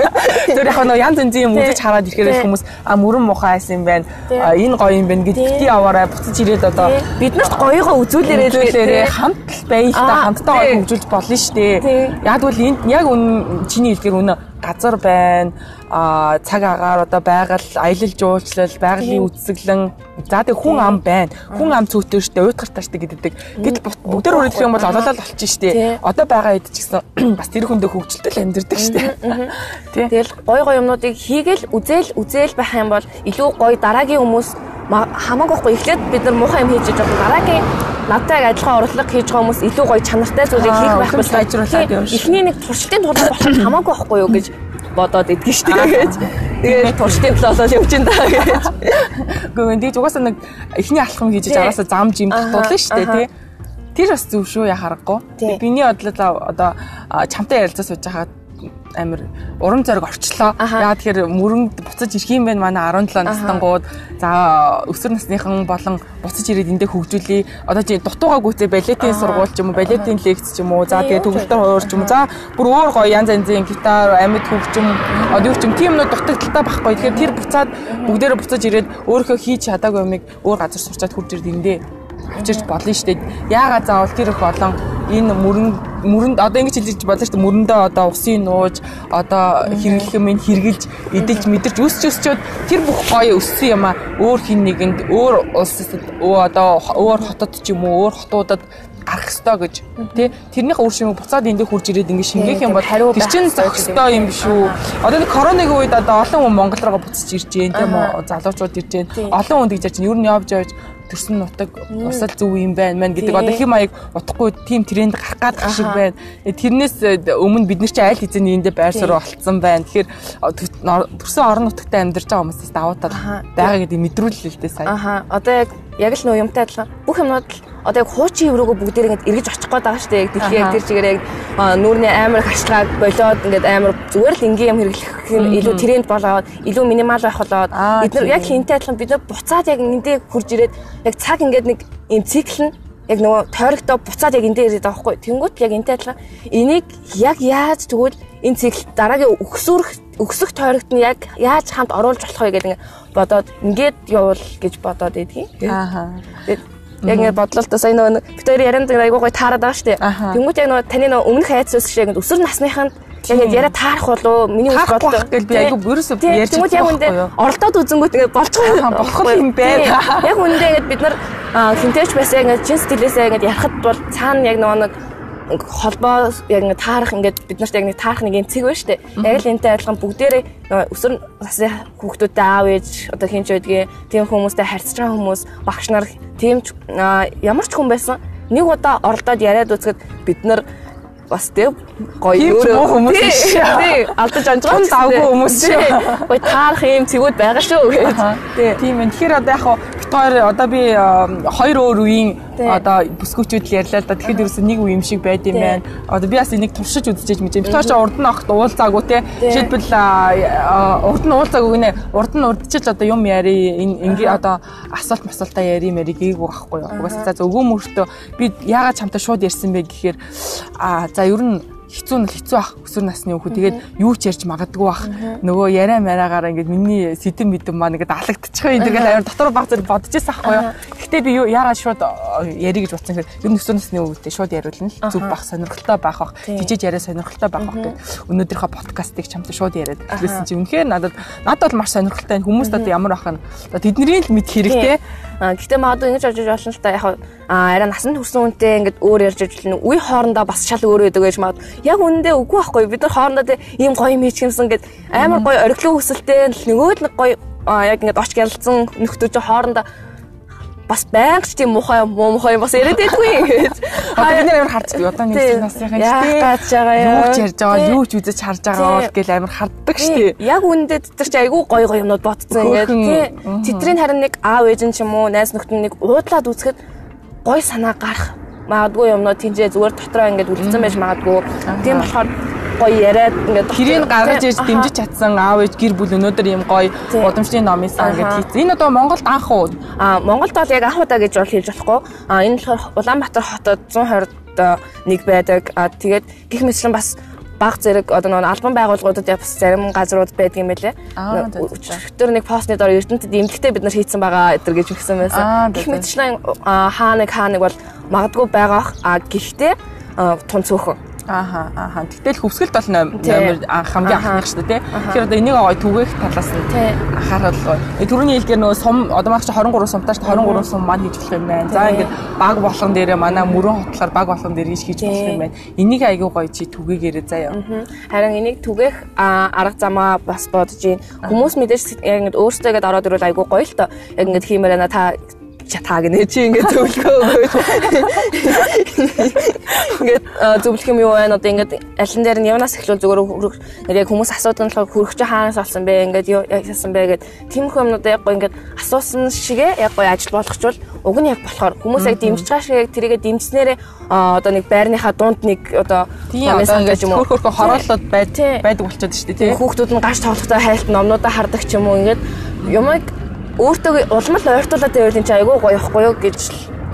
Тэр яг нөгөө янз янзын юм үзэж хараад ирэхээр хүмүүс а мөрөн мухаа айсан юм байна. Энэ гоё юм байна гэж бити аваарай буцаж ирээд одоо бид нарт гоёгоо үзүүлээрэй үзүүлээрэй хамт байхдаа хамтдаа гоё хөгжүүлж болно шүү дээ. Яг бол энд яг үн чиний хэлдгээр үнэ газар байна а цаг агаар одоо байгаль аялал жуулчлал байгалийн үсгэлэн за тэг хүн ам байна. Хүн ам цөөтөө штэ уйтгартаа штэ гэдэг. Гэтэл бүгдээр үргэлжлэх юм бол олоолал болчих штэ одоо байгаа хэд ч гэсэн бас тэр хүндээ хөгжилтэй амьдэрдэг штэ тэгэл гой гой юмнуудыг хийгээл үзэл үзэл байх юм бол илүү гой дараагийн хүмүүс хамаагүй байхгүй. Эхлээд бид нар муухай юм хийж байгаа. Дараагийн надтай адилхан урлаг хийж байгаа хүмүүс илүү гоё чанартай зүйлийг хийх байх бол сайжруулаад явна. Эхний нэг туршилтын тулд болох хамаагүй байхгүй юу гэж бодоод идэх шүү дээ гэж. Тэгээд туршилтын төлөө болоод явж ин даа гэж. Гэхдээ тийм угаасаа нэг эхний алхам хийж араасаа зам жим дутуулна шүү дээ тий. Тэр бас зөв шүү яхаарахгүй. Биний бодлоо одоо чамтай ярилцаа сууж байхад амир урам зориг орчлоо. Яа тэгэхээр мөрөнд буцаж ирэх юм байна манай 17 настангууд. За өсвөр насныхан болон буцаж ирээд эндээ хөгжүүлээ. Одоо чи дутуугаа гүйцээ балетийн сургууль ч юм уу, балетийн лекц ч юм уу. За тэгээ төгөлтөр хуур ч юм уу. За бүр өөр гоё янз янзын гитар, амьд хөгжим, одоо юу ч юм тийм нөө дутагдaltaа байхгүй. Тэгэхээр тэр буцаад бүгдээрээ буцаж ирээд өөрийнхөө хийж чадаагүй юмыг өөр газар сурчаад хурж ирд эндээ учирч болно шүү дээ. Яагаад заавал тэр их олон энэ мөрөн мөрөнд одоо ингэж хэлж болно шүү дээ. Мөрөндөө одоо усын нууж одоо хэрэглэх юм хэрглэж эдэлж мэдэрч өсч өсчөөд тэр бүх гоё өссөн юм а өөр хин нэгэнд өөр улсад одоо өөр хотод ч юм уу өөр хотуудад гарах ёстой гэж тий. Тэрнийх үр шимийг буцаад эндээ хурж ирээд ингэ шингээх юм бол тэр чинь зөх ёстой юм биш үү? Одоо нэг коронавигийн үед одоо олон хүн Монгол руу буцаж ирж гэн тийм залуучууд ирж гэн олон хүн гэж ярьж ер нь явж явж төрсөн нутаг усал зөв юм байна мэн гэдэг одоо хэм маяг утахгүй тийм тренд гарах гад шиг байна. Тэрнээс э, өмнө бид нар чи айл хэзээний эндээ байр суурь олцсон байна. Тэгэхээр төрсөн орон нутагт амьдарч байгаа хүмүүсээс давуу тал байгаа гэдэг мэдрүүлэл л дээ сая. Аха. Одоо яг яг л нөө юмтай адилхан бүх юмнууд л одоо яг хуучин еврогоо бүгдээр ингэж эргэж очих гээд байгаа шүү дээ. Дэлхий яг тэр чигээр яг нүүрний амар хашлгааг болоод ингээд амар зүгээр л энгийн юм хэрэглэх нь илүү тренд болоод илүү минимал байх болоод бид нар яг хинтэй адилхан бид нар буцаад яг эндээ хурж ирээд яг цаг ингээд нэг юм цикл нь яг нөгөө тойрогдоо буцаад яг эндээ ирээд байгаа хгүй. Тэнгүүт яг энтэй адилхан энийг яг яаж тэгвэл энэ цикл дараагийн өксөрөх өксөх тойрогт нь яг яаж хамт оруулж болох вэ гэдэг бодоод ингээд явуул гэж бодоод идэгий. Аа. Тэгээд яг ингээд бодлоо та сая нөгөө Виктори ярианд айгуу гой таарад байгаа шүү дээ. Тэнгүүт яг нөгөө таны нөгөө өмнөх хайц ус шиг ингээд өсвөр насныханд яг яриа таарах болоо миний үс бодлоо гэл би айгуу ерөөсөө ярьж байгаа. Тэнгүүт яг үндэ оролдоод үзэнгүүт ингээд болчихгүй болох юм байна. Яг үндэ ингээд бид нар хинтээч байсан ингээд чин стилээсээ ингээд ярахад бол цаана яг нөгөө нэг холбоо яг ингэ таарах ингээд бид нарт яг нэг таарах нэг юм цэг байна штэ. Яг л энтэй адилхан бүгдээрээ өсвөр насны хүүхдүүдтэй аав ээж одоо хин ч байдгийг тийм хүмүүстэй харьцаж байгаа хүмүүс багш нар тийм ямар ч хүн байсан нэг удаа оролдоод яриад үзэхэд бид нар бас тэг гоё өөрөө хүмүүс. Тий, алдаж амжгаа давгүй хүмүүс шүү. Гоё таарах юм цэгүүд байгаа шүү гэж. Тий. Тийм ээ. Тэгэхээр одоо яг бит хоёр одоо би хоёр өөр үеийн одоо бүсгүүчүүд л ярьлаа л да. Тэгэхэд ерөөсөө нэг үе юм шиг байд юм байна. Одоо би бас энийг туршиж үзчихэж мэдээ. Бит хоёр ч урд нь огт уулзаагүй те. Жишээлбэл урд нь уулзаагүй гинэ. Урд нь урдчил одоо юм яри ингээ одоо асуулт масуултаа яри мэри гээгүй байхгүй юу. Угаасаа за өвгөө мөртөө би яагаад чамтай шууд ярьсан бэ гэхээр а За ер нь хэцүү нь хэцүү ах. Өсвөр насны хүүхэд. Тэгээд юу ч ярьж магадгүй бах нөгөө яриа мараагаар ингээд миний сэтэм мэдэм маа ингээд алагдчихсан энэ тэгээд аяар дотор баг зэрэг бодож байсан ахгүй юу? Гэтэ би яагаад шууд ярих гэж бодсон гэхээр ер нь өсвөр насны өвөдөө шууд яриулна л. Зүг бах сонирхолтой байх бах. Жижиг яриа сонирхолтой байх бах гэдэг. Өнөөдрийнхөө подкастыг чамтай шууд яриад хэлсэн чи үнэхээр надад надад бол маш сонирхолтой. Хүмүүст одоо ямар бах нь тэдний л мэд хэрэгтэй. А гэтээ магадгүй ингэж орж иж болно л та. Яг арай насанд хүрсэн хүнтэй ингээд өөр ярьж ижлэн үе хоорондоо бас шал өөр байдаг гэж магад. Яг үнэндээ үгүй байхгүй. Бид нар хоорондоо ийм гоё юм хийчихсэн гэд амар гоё ориглон хүсэлтэй нөгөөд нэг гоё яг ингээд оч гялцсан нөхдөө чи хоорондоо бас байнга ч тийм мухай муу мухай бас яриад байдгүй ингэж. Одоо бид нэр амар би одоо нэг насныхан шүү дээ. Яаж байгаа юм. Юу ч ярьж байгаа, юу ч үзэж харж байгаа бол гэл амар харддаг шүү дээ. Яг үнэндээ тэр чи айгүй гоё гоё юмнууд ботцсон ингээд тий. Тэдрийн харин нэг аав ээж нь ч юм уу, найз нөхдөд нэг уудлаад үзэхэд гоё санаа гарах магадгүй юмнууд тийжээ зүгээр дотроо ингээд үлдсэн байж магадгүй. Тийм болохоор гоё яриад ингээд тэрийг гаргаж ээж дэмжиж чадсан аав ээж гэр бүл өнөөдөр ийм гоё удамшлын номын сан ингээд хийсэн. Энэ одоо Монголд анх уу? А Монголд бол яг анх удаа гэж бол хэлж болохгүй. А энэ болохоор Улаанбаатар хотод 120-д нэг байдаг. А тэгээд гих мэтлэн бас баг зэрэг одоо нөгөө албан байгууллагуудад бас зарим газрууд байдаг юм байлээ. Өчигдөр нэг постны дор Эрдэнэтэд имлэгтэй бид нар хийцэн байгаа эдэр гэж өгсөн байсан. Гэх мэтчлэн хаа нэг хаа нэг бол магадгүй байгаах а гэхдээ тун цөөхөн Ааха ааха. Тэгтэл хөвсгөлт бол номер хамгийн анхных шүү дээ. Тэгэхээр одоо энийг гоё түгээх талаас нь анхаарал гоё. Э, түрүүний хэлгээр нөгөө сум одоо маань чи 23 сумтаа чи 23 сум маань хийж болох юм байна. За ингээд баг болгон дээрээ манай мөрөн хотлоор баг болгон дээр хийж хийж болох юм байна. Энийг айгүй гоё чи түгээгээрээ заяа. Харин энийг түгээх арга замаа бас бодож байна. Хүмүүс мэдээж яг ингээд өөрсдөө ингээд ороод ирвэл айгүй гоё л тоо. Яг ингээд хиймээр байна та чатаа гэнэ чи ингээд зөвлөгөө өгөөч. Ингээд зөвлөх юм юу байна? Одоо ингээд алин дээр нь явнаас эхлүүл зүгээр нэр яг хүмүүс асуудаг нь хөрөгч хаанаас олсон бэ? Ингээд яасан бэ гэд. Тийм хүмүүс яг гоо ингээд асуусан шигээ яг гоо ажил болгочвол уг нь яг болохоор хүмүүс яг дэмжиж байгаа шиг яг тэрийгэ дэмжснээрээ одоо нэг байрныхаа дунд нэг одоо гэж юм уу? хөрхөрхө хорооллоод байдаг болчиход шүү дээ тийм хүүхдүүд нь гаш тоглохтой хайлт номнуудаа хардаг ч юм уу ингээд юмыг өөртөө улмал ойртуулаад байвал энэ чи айгүй гоё ихгүй юу гэж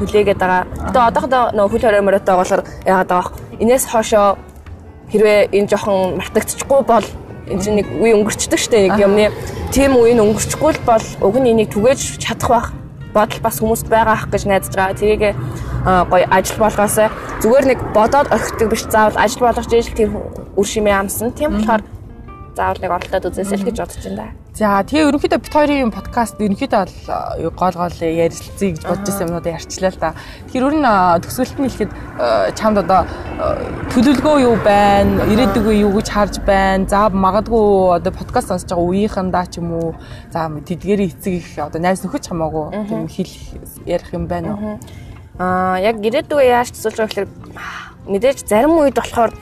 хүлээгээд байгаа. Тэгээ одоохондоо нөө хөл хорой мөрөтэй болохоор яагаад байгаа. Инээс хоошоо хэрвээ энэ жоохон мартагдчихгүй бол энэ чинь нэг үе өнгөрчдөг штэ нэг юмны тийм үе өнгөрчихгүй л бол уг нь энийг түгээж чадах байх бодол бас хүмүүст байгаа ах гэж найдаж байгаа. Тэрийг гоё ажил болгоосоо зүгээр нэг бодоод орхидог биш заавал ажил болгож ижил тийм үр шимээ амсан. Тийм болохоор заавал нэг оролдоод үзээсэй л гэж бодож байна да. За тэгээ ерөнхийдөө бит хоёрын подкаст ерөнхийдөө бол гол гол ярилцъя гэж бодож байсан юмнуудаа ярьчлаа л да. Тэгэхээр өөр нь төсөөлт нь хэлэхэд чамд одоо төлөвлөгөө юу байна? Ирээдүг юу гэж харж байна? За магадгүй одоо подкаст сонсож байгаа үеийнхэндаа ч юм уу за тэдгэрийн эцэг их одоо найз нөхөд хамаагүй тийм хэл ярих юм байна уу? Аа яг ирээдүгөө яаж төсөөлж байгаа гэхээр мэдээж зарим үед болохоор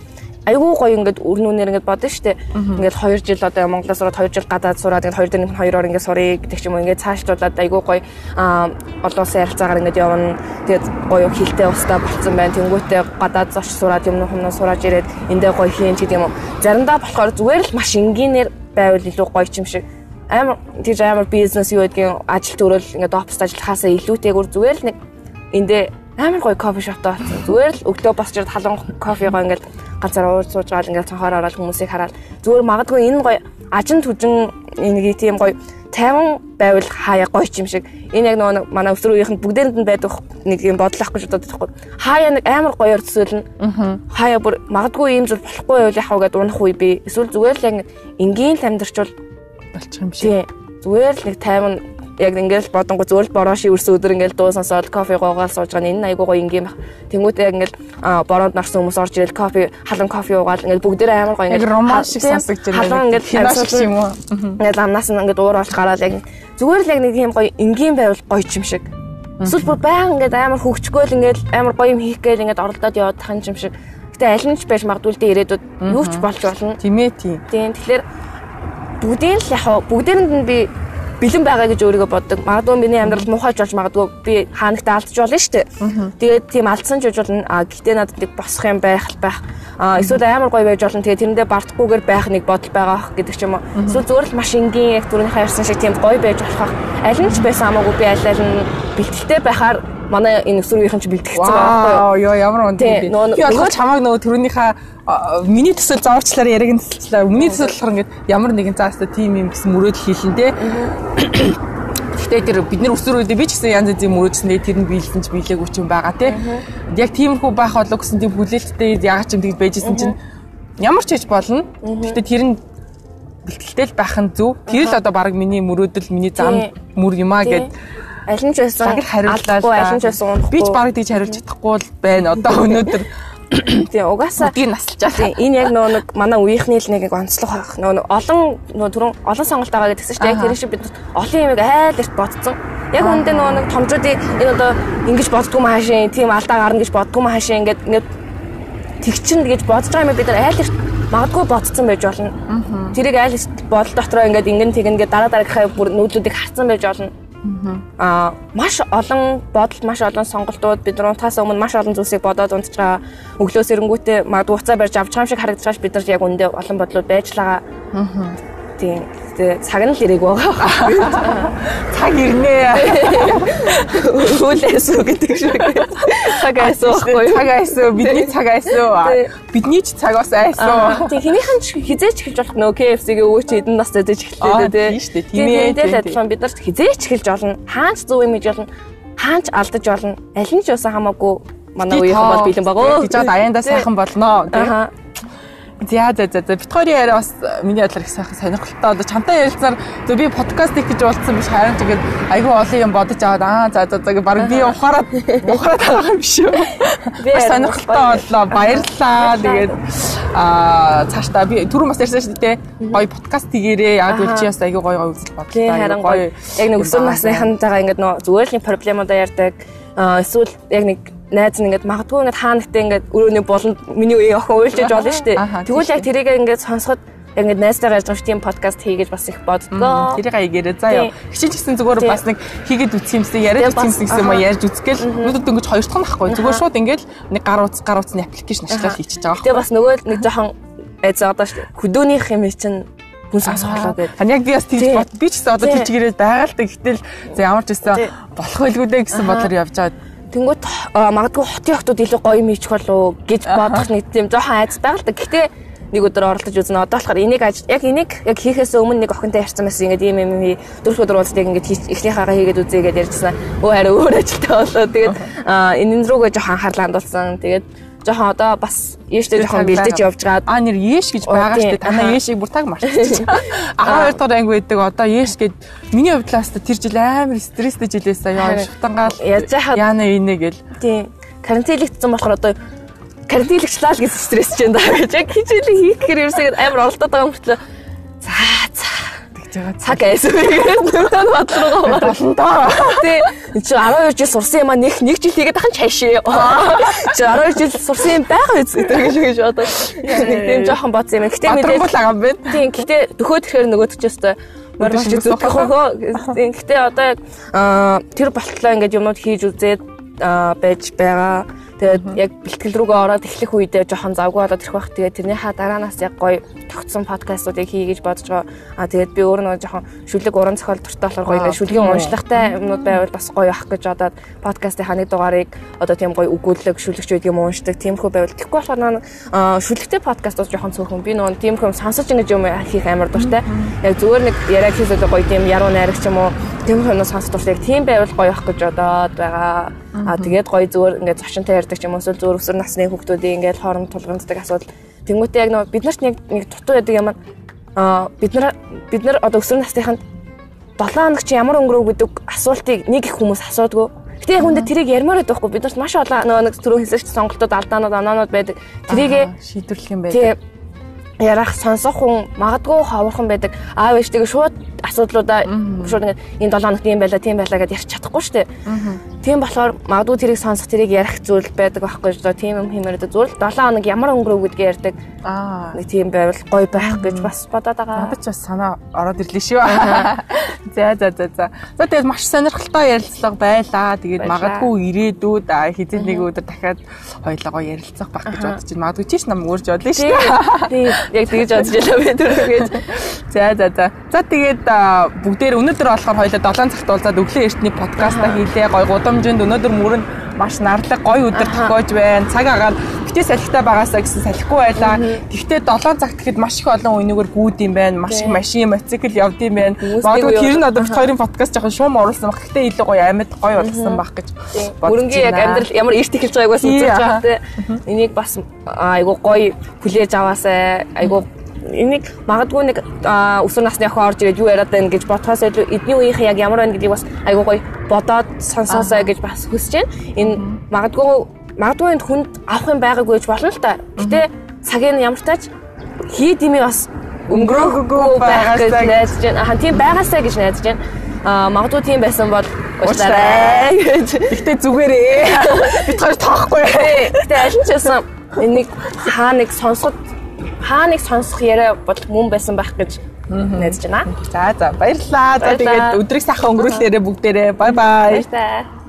айгүй гоё ингээд өрнүүнээр ингээд бодно штэ. Ингээд 2 жил одоо Монголоос ороод 2 жил гадаад сураад ингээд 2 дээр нэг 2-оор ингээд сурыг гэдэг ч юм уу ингээд цаашлуулад айгүй гоё аа олон улсын ярилцаагаар ингээд явна. Тэгээд гоё хилтэй устаа болцсон байна. Тэнгүүтээ гадаад зоч сураад юм хүмүүс сураад ирээд эндээ гоё хийн гэдэг юм уу. Заримдаа болохоор зүгээр л маш энгийнээр байвал илүү гоё юм шиг амар тийж амар бизнес юу гэдгийг ажил төрөл ингээд оффист ажиллахаасаа илүүтэйгээр зүгээр л нэг эндээ амар гоё кофе шоптой болсон. Зүгээр л өглөө босч ирээд халуун кофегоо ингээд ганцаар ууж сууж байгаа ингээд цонхоор ороод хүмүүсийг хараад зүгээр магадгүй энэ гоё ажин түжин нэг тийм гоё тайван байвал хаяа гоё юм шиг. Энэ яг нөгөө манай өсвөр үеийнхэнд бүгдээрэнд нь байдаг нэг юм бодол ахгүй ч бодож байхгүй. Хаяа нэг амар гоёор төсөөлнө. Хаяа бүр магадгүй юм зүйл болохгүй байвал яхав гэдээ унах үе би. Эсвэл зүгээр л яг энгийн л амьдарчвал болчих юм шиг. Зүгээр л нэг тайван яг ингээл бодонго зөвл бороши өрсөн өдөр ингээл дуу сонсоод кофе гоогаал сууж байгаа энэ айгуу гоё ингийн баг. Тэнгүүтээ яг ингээл бороонд нарсан хүмүүс орж ирэл кофе халуун кофе уугаал ингээл бүгдээрээ амар гоё ингээл роман шиг сонсогдож байна. Халуун ингээл финаш юм уу? Ингээл амнаас нь ингээд уур олж гараад яг зүгээр л яг нэг юм гоё ингийн байвал гоё юм шиг. Эсвэл бүр баян ингээд амар хөвчгөөл ингээд амар гоё юм хийх гээл ингээд оролдоод яваад тах юм шиг. Гэтэ аль нь ч байж магадгүй л дээ ирээдүйд юу ч болж болно. Тийм ээ тийм. Тийм тэгэхээр бүгдийн л яг бүгдээрэнд нь би бэлэн байгаа гэж өөрийгөө боддог. Магадгүй миний амьдрал муухайж болж магадгүй би хаанагтаа алдчих болно шүү дээ. Тэгээд тийм алдсан ч болно. А гэтээ надад нэг босох юм байх байх. А эсвэл амар гоё байж болно. Тэгээд тэрэндээ бартахгүйгээр байх нэг бодол байгаа гэдэг ч юм уу. Эсвэл зүгээр л маш энгийн яг түрүүний хайрсан шиг тийм гоё байж болох. Аль нь ч байсан хамаагүй би аль аль нь бэлтгэлтэй байхаар манай энэ өсвөрийнхэн ч бэлтгэсэн байгаа байхгүй юу? Ямар үнэтэй. Би одоо чамааг нөгөө төрөнийхөө миний төсөл зааварчлаар яриг нь төслөө. Миний төсөл болохоор ингээд ямар нэгэн заастаа тим юм гэсэн мөрөөдөл хийлэн тэ. Гэтэ тэр бид нар өсвөр үедээ би ч гэсэн янз янзын мөрөөдснээ тэр нь биелсэн ч биелээгүй ч юм байгаа тий. Яг тиймэрхүү байх болов гэсэн тийм хүлээлттэй ягаад ч юм тэгж байжсэн чинь ямар ч хийж болно. Гэтэ тэр нь бэлтгэлтэй л байх нь зөв. Тэр л одоо баг миний мөрөөдөл, миний зам мөр юм аа гэд аль нь ч байсан хариултгүй аль нь ч байсан би ч баг тийж хариулж чадахгүй л байна. Одоо өнөөдөр Тэгээ угаасаа би насалж энэ яг нөө нэг манай үеийнхний л нэг онцлог байх. Нөө олон нөө түрүүн олон сонголт байгаа гэдгсэн чинь яг тэр шиг бид олон юм айл эрт бодсон. Яг үүндээ нөө нэг томчуудын энэ одоо ингэж боддгоо маашин, тийм алдаа гарна гэж боддгоо маашин ингээд ингээд тэгчин гэж бодож байгаа юм бид нар айл эрт магадгүй бодсон байж болно. Тэрийг айл бодол дотроо ингээд ингэн тэгнэ гэдэг дараа дараагийнхаа бүр нүүдлүүдийг харсан байж болно Аа маш олон бодол маш олон сонголтууд бид нуутаас өмнө маш олон зүйлсийг бодоод унтж байгаа. Өглөөс эрэнгүүтээ магадгүй уцаа барьж авч байгаа юм шиг харагдаж байгаа ш бид нар яг үндэ олон бодлууд байж байгаа. Аа Тийм. Тэгээ цаг нь л ирэх байгаа. Цаг ирнэ. Хүлээс үү гэдэг шиг. Цаг айсуу. Цаг айсуу. Бидний цаг айсуу. Бидний ч цаг бас айсуу. Тийм хинийхэн ч хизээч эхэлж болох нөө KFC-гээ өвөө чи хэдэн настай дэж эхэллээ дээ. Тийм шүү дээ. Тийм ээ. Тийм адилхан бид нар хизээч эхэлж болно. Хаач зөв юм хийж болно. Хаач алдаж болно. Аль нь ч уусаа хамаагүй манай үеийнхэн бол бэлэн. Гэж бод аяндаа сайхан болно. Аа За за за за битгойрын яриа бас миний бодлоор их сайхан сонирхолтой. Одоо чамтай ярилцсаар зөв би подкаст хийх гэж уулзсан биш харин тэгээд айгүй олон юм бодож аваад аа за за за баг би ухаарад ухаарад байгаа юм биш үү. Би сонирхолтой боллоо. Баярлалаа. Тэгээд аа цаашдаа би түрүүн бас ярьсан шүү дээ. Гоё подкаст хийгээрээ яг үл чи бас айгүй гоё гоё үзэл бодлоо. Харин гоё. Яг нэг өсвөр насныхантайгаа ингээд нөө зүгээр л проблемуудаа ярьдаг. Эсвэл яг нэг найз нь ингээд магадгүй ингээд хаанагтай ингээд өрөөний болонд миний үеийн охин уйлжиж болно шүү дээ. Тэгвэл яг тэрийг ингээд сонсоход яг ингээд найзтайгаа ярьж байгаа тийм подкаст хийгээд бас их боддгоо. Тэрийг аягаараа заа ёо. Хичээж гэсэн зүгээр бас нэг хийгээд үтсэх юмсээ яриад үтсэх юмсээ юм ярьж үзгээл нүдэд ингээд хоёр дахь нь ахгүй. Зүгээр шууд ингээд нэг гар утас гар утасны аппликейшн ашиглаад хийчихэж байгаа. Тэгээ бас нөгөө нэг жоохон айзаадаг шүү дээ. Хөдөөнийх юм чинь хүн сонсголоо гэдэг. Хан яг би бас тийж бод би ч гэсэн одоо тийж гэрээ байгаа л та гэтэл за ямар ч байсан болох байлгүй дээ гэсэн бодлоор явж байгаа Тэнгүүт магадгүй хотын охтууд илүү гоё юм хийчих болов гэж бодох нэг тийм жоохон айц байгаа л да. Гэхдээ нэг өдөр оролдож үзнэ. Одоо болохоор энийг яг энийг яг хийхээс өмнө нэг охинтой ярьсан байсан. Ингээд ийм юм хий дөрөв өдөр уулздаг ингээд эхнийхээгаа хийгээд үзье гэдээ ярьжсэн. Өө хараа өөр ажилтаа болоо. Тэгээд энэ рүүгээ жоохон анхаарлаа хандуулсан. Тэгээд жоохон одоо бас ээштэй жоохон бэлдэж явж байгаа. Аа нэр ээш гэж байгаа шүү дээ. Танаа ээшийг бүр таг марччих. Аа хоёр дахь анги байдаг. Одоо ээш гэд миний хувьдлаас тэр жил амар стресстэй жилээсээ яа шутангаал яана инэ гэл. Тийм. Карантинлэгдсэн болохоор одоо карантинлэгчлаа л гэж стресс ч юм даа гэж. Яг хичээлээ хийх гэхээр ерөөсөө амар оролдоод байгаа юм хөтлөө. За за байгаа. Цаг айсан нөрөө бодлого болно доо. Тэ чи 12 жил сурсан юм а нэг нэг жил хийгээд ахын чаашээ. Чи 12 жил сурсан юм байгаа биз гэдэг гэж гэж одоо нэг тийм жоохон бодсон юм. Гэтэ мэдээ. Тийм гэтэ дөхөө тэгэхээр нөгөөд ч өстой морьмоч зүтгэх хөө. Гэтэ одоо тэр болтлоо ингээд юмнууд хийж үзээд байж байгаа. Тэгээд яг бэлтгэл рүүгээ ороод эхлэх үедээ жоохон завгүй болоод ирэх байх. Тэгээд тэрнийхаа дараанаас яг гоё тогтсон подкастуудыг хий гэж бодож байгаа. Аа тэгээд би өөр нь жоохон шүлэг уран зохиол дуртай болохоор гоё ингээд шүлгийн уншлагатай юмнууд байвал бас гоё ах гэж бодоод подкастын ханы дугаарыг одоо тийм гоё өгүүлэг шүлэгч байдаг юм ууншдаг. Тиймэрхүү байвал тэгэхгүй болохоор наа шүлэгтэй подкастууд жоохон цөөхөн. Би нөө тиймэрхүү сонсож ингэж юм хийх амар дуртай. Яг зүгээр нэг яриа хийсээ гоё тийм яруу найрагч юм уу тиймэрхүү юм сонсох дуртай. Тийм байвал гоё ах гэж бодоод байгаа. Аа тэгээд гоё зүгээр ингээд зочинтой ярьдаг ч юм уу эсвэл зүгээр өсвөр насны хүүхдүүдийн ингээд хооронд тулгамддаг асуудал. Тэнгүүтээ яг нөгөө бид нарт нэг нэг дутуу байдаг юм аа бид нар бид нар одоо өсвөр насныханд 7 хоног чи ямар өнгөрөв гэдэг асуултыг нэг их хүмүүс асуудгүй. Гэтэ яг хүндээ тэрийг ярмаар байдаг хгүй бид нарт маш олон нөгөө нэг түрүү хэлсэн чинь сонголтууд алдаанууд анаанууд байдаг. Тэрийг шийдвэрлэх юм байдаг. Ярах сонсох хүн магадгүй ховорхон байдаг. Аав ээжтэйгээ шууд асуудлуудаа шууд энэ 7 хоногт юм байла тийм байла гэдээ ярьж чадахгүй шүү дээ. Тийм болохоор магадгүй тэрийг сонсох тэрийг ярих зүйл байдаг байхгүй шүү дээ. Тийм юм хэмээр дээ зүгээр л 7 хоног ямар өнгөрөв гэдгээ ярьдаг. Аа нэг тийм байвал гоё байх гэж бас бодоод байгаа. Надад ч бас санаа ороод ирлээ шүү. За за за за. Тэгээд маш сонирхолтой ярилцлага байлаа. Тэгээд магадгүй ирээдүйд хизээ нэг өдөр дахиад хоёлоо ярилцах байх гэж бодож байна. Магадгүй чиш нам өөрж бодлоо шүү. Тийм яг тэгэж бодож байлаа би түрүүгээд. За за за. За тэгээд бүгдээр өнөөдөр болохоор хоёлаа 7 цагт уулзаад өглөө эртний подкаста хийлээ. Гой гудамжинд өнөөдөр мөрөнд маш нарлаг гой өдөр тохиож байна. Цаг агаар битээ салхитай байгаасаа гэсэн салхигүй байлаа. Тэгтээ 7 цагт гэхэд маш их олон үнэгээр гүүд юм байна. Маш их машин, мотоцикл явд юм байна. Магадгүй тэр нь одоо бит хоёрын подкаст жоохон шуум оруулсан баг. Гэтэ илүү гоё амьд гоё болгосон баг гэж. Мөрөнгийн яг амьдрал ямар эрт эхэлж байгааг бас үзэж байгаа те. Энийг бас айгу гоё хүлээж аваасай. Айгу энийг магадгүй нэг өсвөр насны охин орж ирээд юу яриад байна гэж бодхоос илүү эдний үеийнхэн яг ямар байна гэдгийг бас айгуу гоё бодоод сонсоосоо гэж бас хүсэж байна. Энэ магадгүй магадгүй энд хүнд авах юм байгаагүй гэж болно л та. Гэтэ цагийн ямар тач хий дими бас өнгөрөөгүй байх гэж найдаж байна. Аа тийм байгаасаа гэж найдаж байна. Аа магадгүй тийм байсан бол уучлаарай гэж. Гэтэ зүгээрээ. Бид хоёр тоохгүй. Гэтэ аль ч байсан энийг хаа нэг сонсоход хаа нэг сонсох яриа бол мөн байсан байх гэж найдаж байна. За за баярлалаа. За тэгээд өдрийг сайхан өнгөрүүлээрэ бүгдээрээ. Бай бай. Баярлалаа.